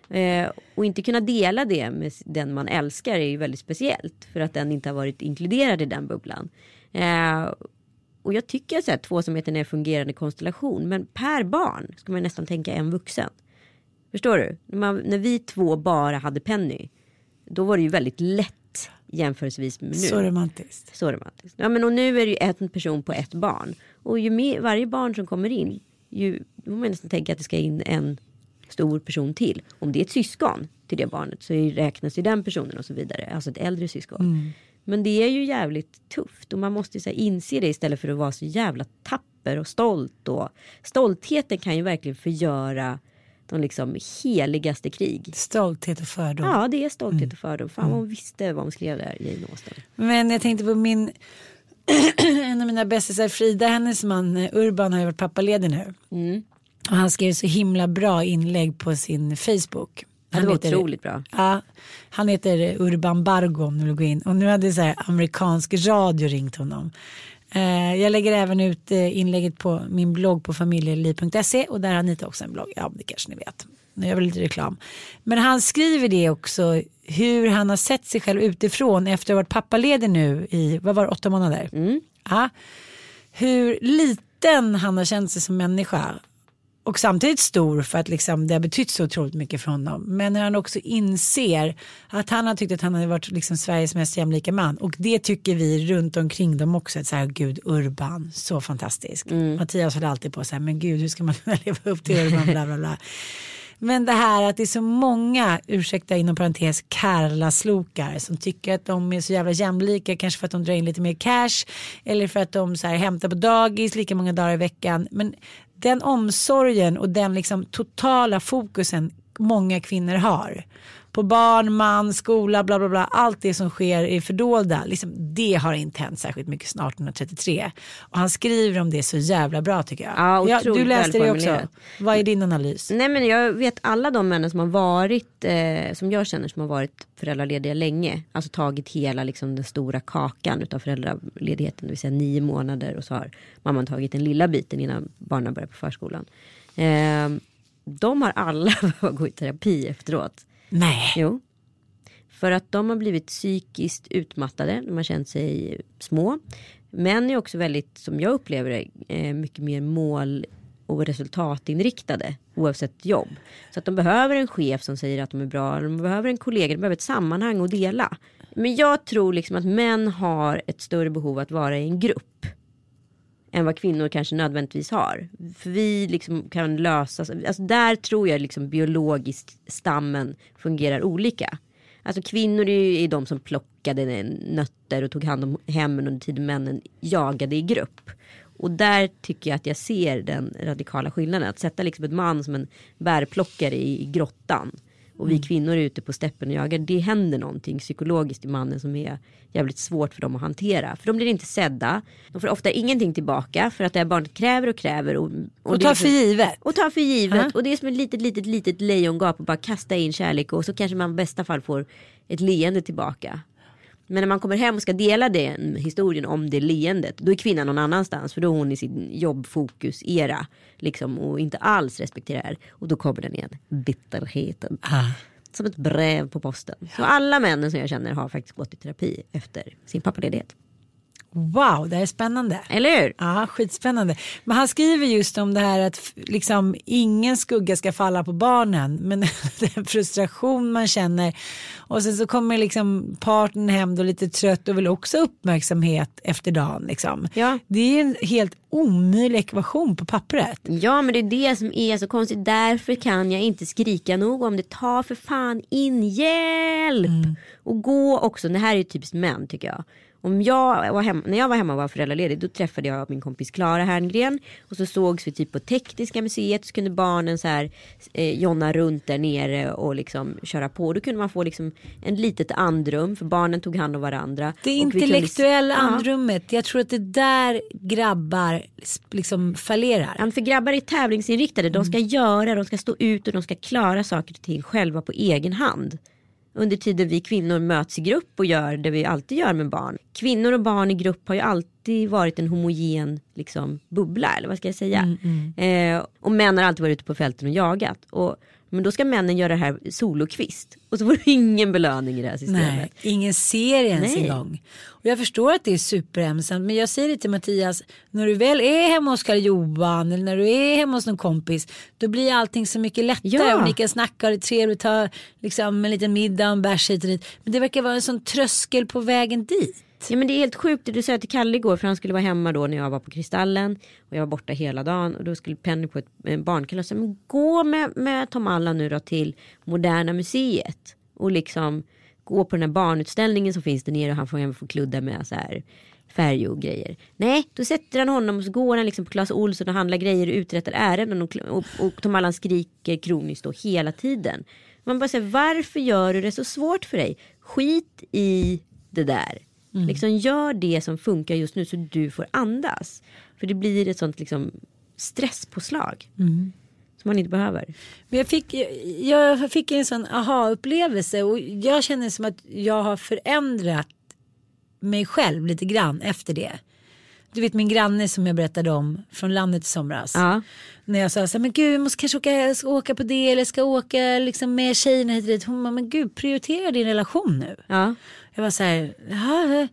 Eh, och inte kunna dela det med den man älskar är ju väldigt speciellt. För att den inte har varit inkluderad i den bubblan. Eh, och jag tycker att så här, tvåsamheten är en fungerande konstellation. Men per barn ska man nästan tänka en vuxen. Förstår du? Man, när vi två bara hade Penny. Då var det ju väldigt lätt jämförelsevis med nu. Så romantiskt. Så romantiskt. Ja, men och nu är det ju en person på ett barn. Och ju mer, varje barn som kommer in, ju, då får man nästan tänka att det ska in en stor person till. Om det är ett syskon till det barnet så räknas ju den personen och så vidare. Alltså ett äldre syskon. Mm. Men det är ju jävligt tufft och man måste ju så inse det istället för att vara så jävla tapper och stolt. Och stoltheten kan ju verkligen förgöra de liksom heligaste krig. Stolthet och fördom. Ja, det är stolthet mm. och fördom. Fan vad hon visste vad hon skrev där, Jane Austen. Men jag tänkte på min en av mina bästisar Frida, hennes man Urban har ju varit pappaledig nu. Mm. Och han skrev så himla bra inlägg på sin Facebook. Han det var heter, otroligt bra. Ja, han heter Urban Bargo om du vill gå in. Och nu hade så här amerikansk radio ringt honom. Eh, jag lägger även ut eh, inlägget på min blogg på familjeliv.se och där har Anita också en blogg. Ja, det kanske ni vet. Nu gör väl lite reklam. Men han skriver det också hur han har sett sig själv utifrån efter att ha varit pappaledig nu i, vad var det, åtta månader? Mm. Ja. Hur liten han har känt sig som människa och samtidigt stor för att liksom det har betytt så otroligt mycket för honom. Men när han också inser att han har tyckt att han har varit liksom Sveriges mest jämlika man och det tycker vi runt omkring dem också. Att så här, gud Urban, så fantastisk. Mm. Mattias håller alltid på så här, men gud hur ska man kunna leva upp till Urban, bla bla bla. Men det här att det är så många, ursäkta inom parentes, Karla-slokar som tycker att de är så jävla jämlika. Kanske för att de drar in lite mer cash eller för att de så här, hämtar på dagis lika många dagar i veckan. Men den omsorgen och den liksom totala fokusen många kvinnor har. På barn, man, skola, bla bla bla. Allt det som sker i fördolda. Liksom, det har inte hänt särskilt mycket sedan 1833. Och han skriver om det så jävla bra tycker jag. Ja, Ja, otroligt du läste det också. Vad är din analys? Nej men jag vet alla de männen som har varit, eh, som jag känner som har varit föräldralediga länge. Alltså tagit hela liksom, den stora kakan utav föräldraledigheten. Det vill säga nio månader och så har mamman tagit den lilla biten innan barnen börjar på förskolan. Eh, de har alla behövt gå i terapi efteråt. Nej. Jo. För att de har blivit psykiskt utmattade. De har känt sig små. Män är också väldigt, som jag upplever det, eh, mycket mer mål och resultatinriktade oavsett jobb. Så att de behöver en chef som säger att de är bra. De behöver en kollega, de behöver ett sammanhang att dela. Men jag tror liksom att män har ett större behov att vara i en grupp än vad kvinnor kanske nödvändigtvis har. För vi liksom kan lösa, alltså där tror jag liksom biologiskt stammen fungerar olika. Alltså kvinnor är ju är de som plockade nötter och tog hand om hemmen under tiden männen jagade i grupp. Och där tycker jag att jag ser den radikala skillnaden. Att sätta liksom ett man som en bärplockare i, i grottan. Och vi kvinnor är ute på steppen och jagar. Det händer någonting psykologiskt i mannen som är jävligt svårt för dem att hantera. För de blir inte sedda. De får ofta ingenting tillbaka för att det här barnet kräver och kräver. Och, Och det ta är för givet. och ta för givet. Ja. Och det är som ett litet, litet, litet lejongap och bara kasta in kärlek och så kanske man i bästa fall får ett leende tillbaka. Men när man kommer hem och ska dela den historien om det leendet, då är kvinnan någon annanstans för då är hon i sin jobbfokus-era. Liksom, och inte alls respekterar. Och då kommer den igen, bitterheten. Ah. Som ett brev på posten. Så alla männen som jag känner har faktiskt gått i terapi efter sin pappaledighet. Wow, det här är spännande. Eller hur? Ja, skitspännande. Men han skriver just om det här att liksom ingen skugga ska falla på barnen. Men den frustration man känner. Och sen så kommer liksom partnern hem då lite trött och vill också uppmärksamhet efter dagen. Liksom. Ja. Det är ju en helt omöjlig ekvation på pappret. Ja men det är det som är så konstigt. Därför kan jag inte skrika nog om det. Ta för fan in hjälp. Och gå också. Det här är ju typiskt män tycker jag. Om jag var hemma, när jag var hemma och var föräldraledig då träffade jag min kompis Klara Herngren. Och så sågs vi typ på Tekniska museet. Så kunde barnen så här eh, jonna runt där nere och liksom köra på. Då kunde man få liksom en litet andrum. För barnen tog hand om varandra. Det kunde- intellektuella Ja. andrummet. Jag tror att det är där grabbar liksom fallerar. Ja, för grabbar är tävlingsinriktade. De ska göra, de ska stå ut och de ska klara saker och ting själva på egen hand. Under tiden vi kvinnor möts i grupp och gör det vi alltid gör med barn. Kvinnor och barn i grupp har ju alltid varit en homogen liksom, bubbla, eller vad ska jag säga. Eh, och män har alltid varit ute på fälten och jagat. Och, men då ska männen göra det här solokvist. Och så får du ingen belöning i det här systemet. Nej, ingen ser ens Nej. en gång. Och jag förstår att det är superhemsamt men jag säger det till Mattias, när du väl är hemma hos Karl Johan eller när du är hemma hos någon kompis då blir allting så mycket lättare Ja. och ni kan snacka och det är trevligt, ta liksom, en liten middag och en bärs hit och dit. Men det verkar vara en sån tröskel på vägen dit. Ja men det är helt sjukt du sa till Kalle igår för han skulle vara hemma då när jag var på Kristallen och jag var borta hela dagen och då skulle Penny på ett eh, barnkalas. Så, Men gå med, med Tom Allan nu då till Moderna Museet och liksom gå på den här barnutställningen som finns där nere och han får även få kludda med så här färg och grejer. Nej, då sätter han honom och så går han liksom på Clas Ohlson och handlar grejer och uträttar ärenden och, och, och Tom Allan skriker kroniskt då hela tiden. Man bara säger varför gör du det så svårt för dig? Skit i det där. Liksom gör det som funkar just nu så du får andas. För det blir ett sånt liksom stresspåslag. Som man inte behöver. Men jag fick, jag fick en sån aha-upplevelse och jag känner som att jag har förändrat mig själv lite grann efter det. Du vet min granne som jag berättade om från landet i somras. Ja. När jag sa så här, men gud jag måste kanske åka, ska åka på det eller ska åka liksom med tjejerna hit och dit. Hon bara, men gud prioritera din relation nu. Ja. Jag var så här, "Jaha."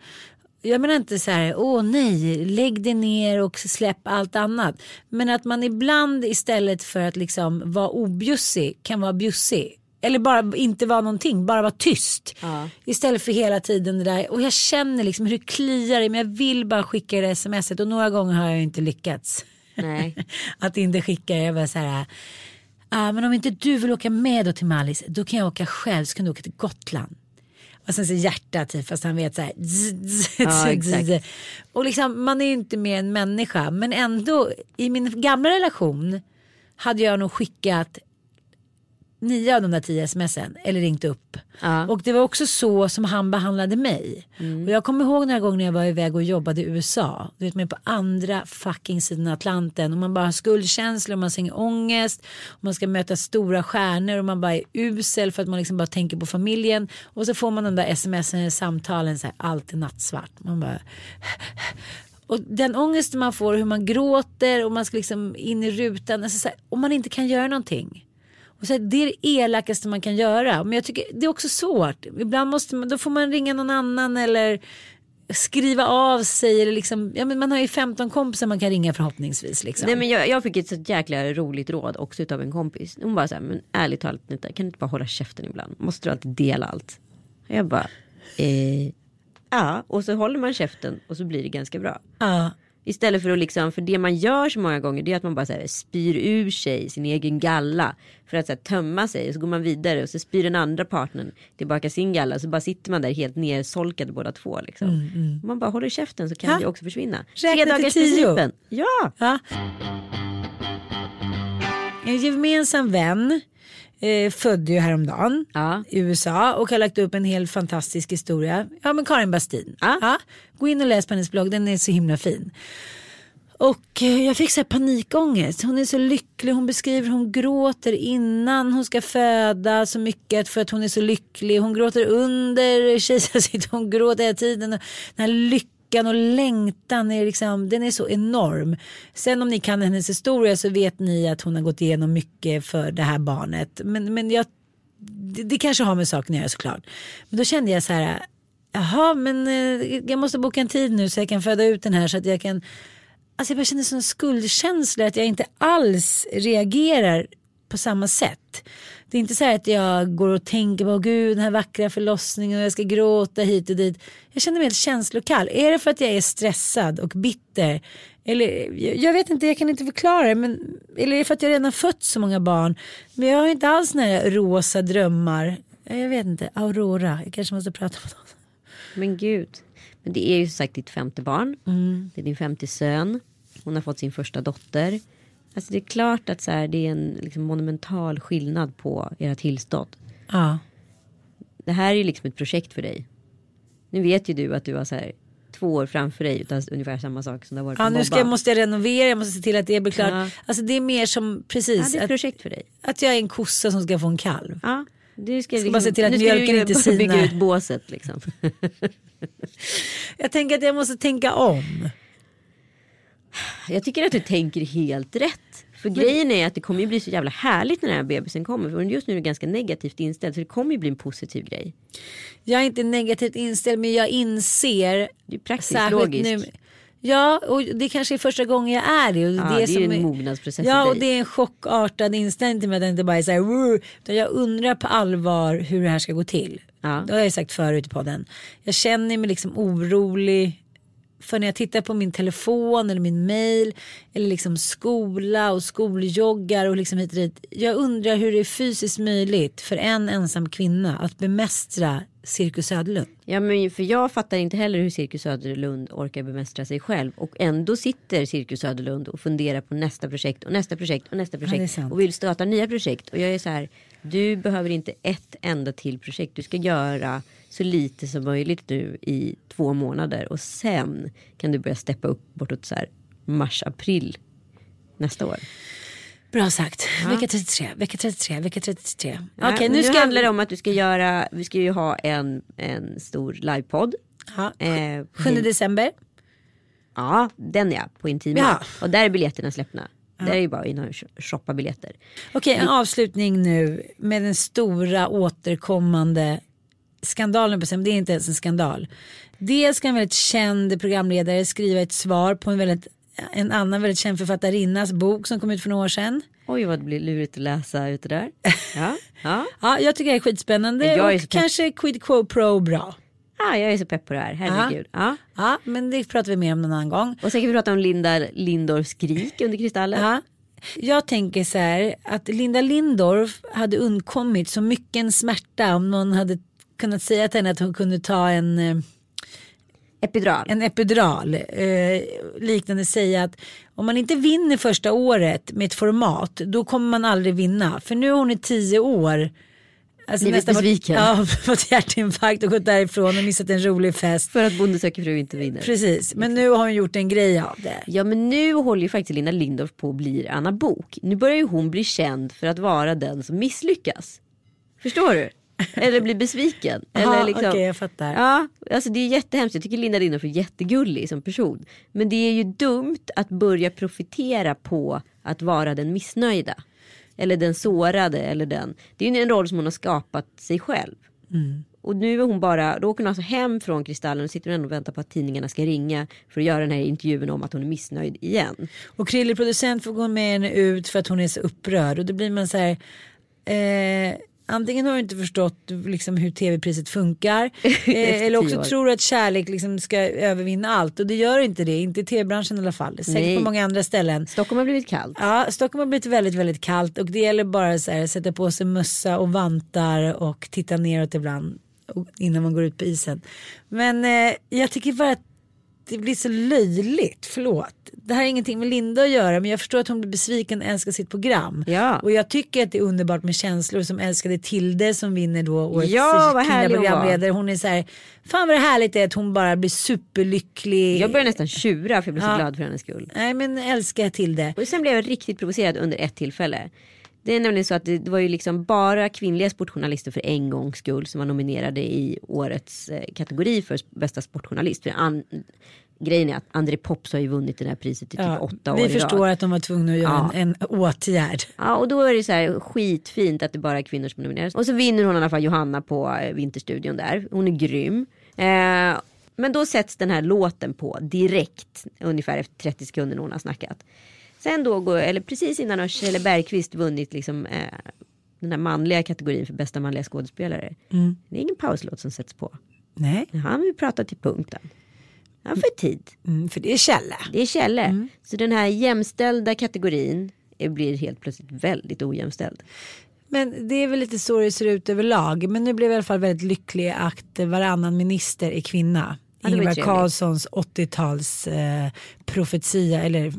jag menar inte så här, åh nej, lägg det ner och släpp allt annat. Men att man ibland istället för att liksom vara objussig kan vara bjussig. Eller bara inte vara någonting, bara vara tyst. Ja. Istället för hela tiden det där. Och jag känner liksom hur det kliar i mig. Jag vill bara skicka det smset och några gånger har jag inte lyckats. Att inte skicka, jag var så här. Ja men om inte du vill åka med då till Mallis då kan jag åka själv så kan du åka till Gotland. Och sen så hjärtat typ fast han vet så här. zzz, zzz, Ja, zzz. Och liksom man är ju inte mer en människa men ändå i min gamla relation hade jag nog skickat nio av de där tio smsen eller ringt upp. Ja. Och det var också så som han behandlade mig. Och jag kommer ihåg några gånger när jag var iväg och jobbade i USA. Du vet man är på andra fucking sidan Atlanten och man bara har skuldkänslor och man ingen ångest. Och man ska möta stora stjärnor och man bara är usel för att man liksom bara tänker på familjen. Och så får man de där smsen samtalen så här, allt är nattsvart. Man bara och den ångesten man får, hur man gråter och man ska liksom in i rutan. Alltså så här, och man inte kan göra någonting. Och så här, det är det elakaste man kan göra. Men jag tycker det är också svårt. Ibland måste man, då får man ringa någon annan eller skriva av sig. Eller liksom, ja, men man har ju 15 kompisar man kan ringa förhoppningsvis. Liksom. Nej, men jag, jag fick ett så jäkla roligt råd också av en kompis. Hon bara så här, men ärligt talat Nita, kan du inte bara hålla käften ibland? Måste du alltid dela allt? Jag bara, eh, ja. Och så håller man käften och så blir det ganska bra. ja. Istället för att liksom, för det man gör så många gånger det är att man bara så här, spyr ur sig sin egen galla. För att så här, tömma sig och så går man vidare och så spyr den andra partnern tillbaka sin galla. Så bara sitter man där helt nersolkade båda två. Liksom. Om man bara håller käften så kan Ja. det också försvinna. Räkna till tio. Ja. Ja. En gemensam vän eh, födde ju häromdagen Ja. i USA och har lagt upp en helt fantastisk historia. Ja men Karin Bastin. Ja. Gå in och läs på hennes blogg, den är så himla fin. Och eh, jag fick så här panikångest. Hon är så lycklig. Hon beskriver hon gråter innan hon ska föda så mycket för att hon är så lycklig. Hon gråter under kejsarsnittet. Hon gråter hela tiden. Den här lyckan och längtan är liksom, den är så enorm. Sen om ni kan hennes historia så vet ni att hon har gått igenom mycket för det här barnet. Men, men jag, det, det kanske har med saken att göra såklart. Men då kände jag så här. Jaha, men eh, jag måste boka en tid nu så jag kan föda ut den här så att jag kan Alltså jag bara känner sån skuldkänsla att jag inte alls reagerar på samma sätt. Det är inte så här att jag går och tänker på gud den här vackra förlossningen och jag ska gråta hit och dit. Jag känner mig helt känslokall. Är det för att jag är stressad och bitter? Eller jag- vet inte, jag kan inte förklara det. Men, eller är det för att jag redan fött så många barn? Men jag har inte alls några rosa drömmar. Jag vet inte, Aurora. Jag kanske måste prata med någon. Men gud. Men det är ju som sagt ditt femte barn. Mm. Det är din femte son. Hon har fått sin första dotter. Alltså det är klart att så här, det är en liksom monumental skillnad på era tillstånd. Ja. Det här är ju liksom ett projekt för dig. Nu vet ju du att du har så här, två år framför dig utan ungefär samma sak som det har varit Ja, nu ska jag, måste jag renovera, jag måste se till att det blir klart. Ja. Alltså det är mer som Ja, precis det är ett att, projekt för dig. att jag är en kossa som ska få en kalv. Ja, du ska, Ska bara se till att nu ska mjölken du inte börja bygga sinar. ut båset liksom. Jag tänker att jag måste tänka om. Jag tycker att du tänker helt rätt. För grejen är att det kommer ju bli så jävla härligt när den här bebisen kommer. För just nu är du ganska negativt inställd. Så det kommer ju bli en positiv grej. Jag är inte negativt inställd men jag inser. Det är praktiskt logiskt. Nu, ja och det kanske är första gången jag är det. Och Ja, det, det är som ju en mognadsprocess Ja och det är en chockartad inställning till mig. Att det inte bara är så här, jag undrar på allvar hur det här ska gå till. Ja. Det har jag sagt förut i podden. Jag känner mig liksom orolig. För när jag tittar på min telefon eller min mail eller liksom skola och skoljoggar och liksom hit och dit. Jag undrar hur det är fysiskt möjligt för en ensam kvinna att bemästra Cirkus Söderlund. Ja men för jag fattar inte heller hur Cirkus Söderlund orkar bemästra sig själv. Och ändå sitter Cirkus Söderlund och funderar på nästa projekt och nästa projekt och nästa projekt. sant. och vill starta nya projekt. Och jag är så här. Du behöver inte ett enda till projekt. Du ska göra så lite som möjligt nu i två månader. Och sen kan du börja steppa upp bortåt så här mars, april nästa år. Bra sagt. Vecka 33, vecka 33, vecka 33. Ja, Okej, nu nu ska handlar det om att du ska göra. Vi ska ju ha en, en stor livepodd. Ja, Eh, 7 december. Ja, den ja, på Intima. Ja. Och där är biljetterna Där är ju bara in och shoppa biljetter. Okej, en avslutning nu med den stora återkommande skandalen. på scen. Det är inte ens en skandal. Dels ska en väldigt känd programledare skriva ett svar på en, väldigt, en annan väldigt känd författarinnas bok som kom ut för några år sedan. Oj vad det blir lurigt att läsa ut det där. Ja, ja. Ja, jag tycker det är skitspännande Jag är och kanske quid quo pro bra. Ja jag är så pepp på det här. Herregud. Ja. Ja, men det pratar vi mer om någon annan gång. Och sen kan vi prata om Linda Lindorffs skrik under Kristallen. Ja. Jag tänker så här att Linda Lindorff hade undkommit så mycket smärta om någon hade kunnat säga till henne att hon kunde ta en, eh, Epidural. en epidural. Eh, liknande säga att om man inte vinner första året med ett format då kommer man aldrig vinna. För nu har hon i tio år Alltså Blivit besviken. Ja, fått hjärtinfarkt och gått därifrån och missat en rolig fest. För att Bonde söker fru inte vinner. Precis, men nu har hon gjort en grej av det. Ja men nu håller ju faktiskt Linda Lindorff på att bli Anna Bok. Nu börjar ju hon bli känd för att vara den som misslyckas. Förstår du? Eller blir besviken. Aha, liksom, okay, jag fattar. Ja, alltså det är jättehemskt. Jag tycker Linda Lindorff är jättegullig som person. Men det är ju dumt att börja profitera på att vara den missnöjda. Eller den sårade eller den. Det är ju en roll som hon har skapat sig själv. Mm. Och nu är hon bara, då åker hon alltså hem från Kristallen och sitter och väntar på att tidningarna ska ringa för att göra den här intervjun om att hon är missnöjd igen. Och Krille producent får gå med henne ut för att hon är så upprörd och då blir man så här eh, antingen har du inte förstått liksom, hur tv-priset funkar eh, eller också tror du att kärlek liksom, ska övervinna allt och det gör inte det, inte i tv-branschen i alla fall. Säkert på många andra ställen. Stockholm har blivit kallt. Ja, Stockholm har blivit väldigt, väldigt kallt och det gäller bara att sätta på sig mössa och vantar och titta neråt ibland innan man går ut på isen. Men eh, jag tycker bara att det blir så löjligt, förlåt. Det här har ingenting med Linda att göra men jag förstår att hon blir besviken och älskar sitt program. Ja. Och jag tycker att det är underbart med känslor som älskade Tilde som vinner då årets ja, vad kvinnliga programledare. Hon är så här, fan vad det härligt är att hon bara blir superlycklig. Jag börjar nästan tjura för jag blir ja. så glad för hennes skull. Nej men älskar Tilde. Och sen blev jag riktigt provocerad under ett tillfälle. Det är nämligen så att det var ju liksom bara kvinnliga sportjournalister för en gångs skull som var nominerade i årets eh, kategori för bästa sportjournalist. För an, grejen är att André Pops har ju vunnit det här priset i typ ja, åtta år Vi förstår att de var tvungna att göra ja. en, en åtgärd. Ja och då är det så här skitfint att det bara är kvinnor som nomineras. Och så vinner hon i alla fall Johanna på eh, Vinterstudion där. Hon är grym. Eh, men då sätts den här låten på direkt ungefär efter 30 sekunder när hon har snackat. Sen då, går, eller precis innan har Kjelle Bergqvist vunnit liksom, eh, den här manliga kategorin för bästa manliga skådespelare. Mm. Det är ingen pauslåt som sätts på. Nej. Han vill prata till punkten. Han får tid. Mm, för det är Kjelle. Det är Kjelle. Mm. Så den här jämställda kategorin blir helt plötsligt väldigt ojämställd. Men det är väl lite så det ser ut överlag. Men nu blev jag i alla fall väldigt lycklig att varannan minister är kvinna. Ja, Ingvar Carlssons 80-tals eh, profetia eller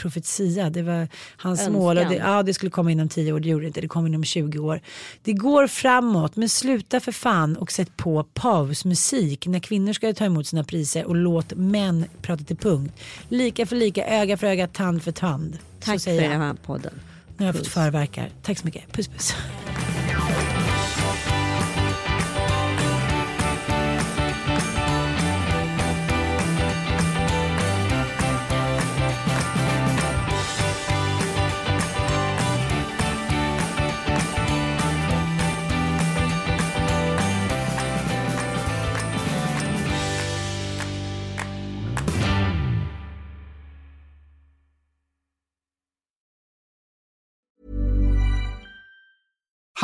profetia, det var hans Önskan. mål. Och det, ja, det skulle komma inom 10 år, det gjorde det inte, det kom inom 20 år. Det går framåt, men sluta för fan och sätt på pausmusik när kvinnor ska ta emot sina priser och låt män prata till punkt. Lika för lika, öga för öga, tand för tand. Tack för den här podden. Nu har jag fått förverkar. Tack så mycket. Puss puss.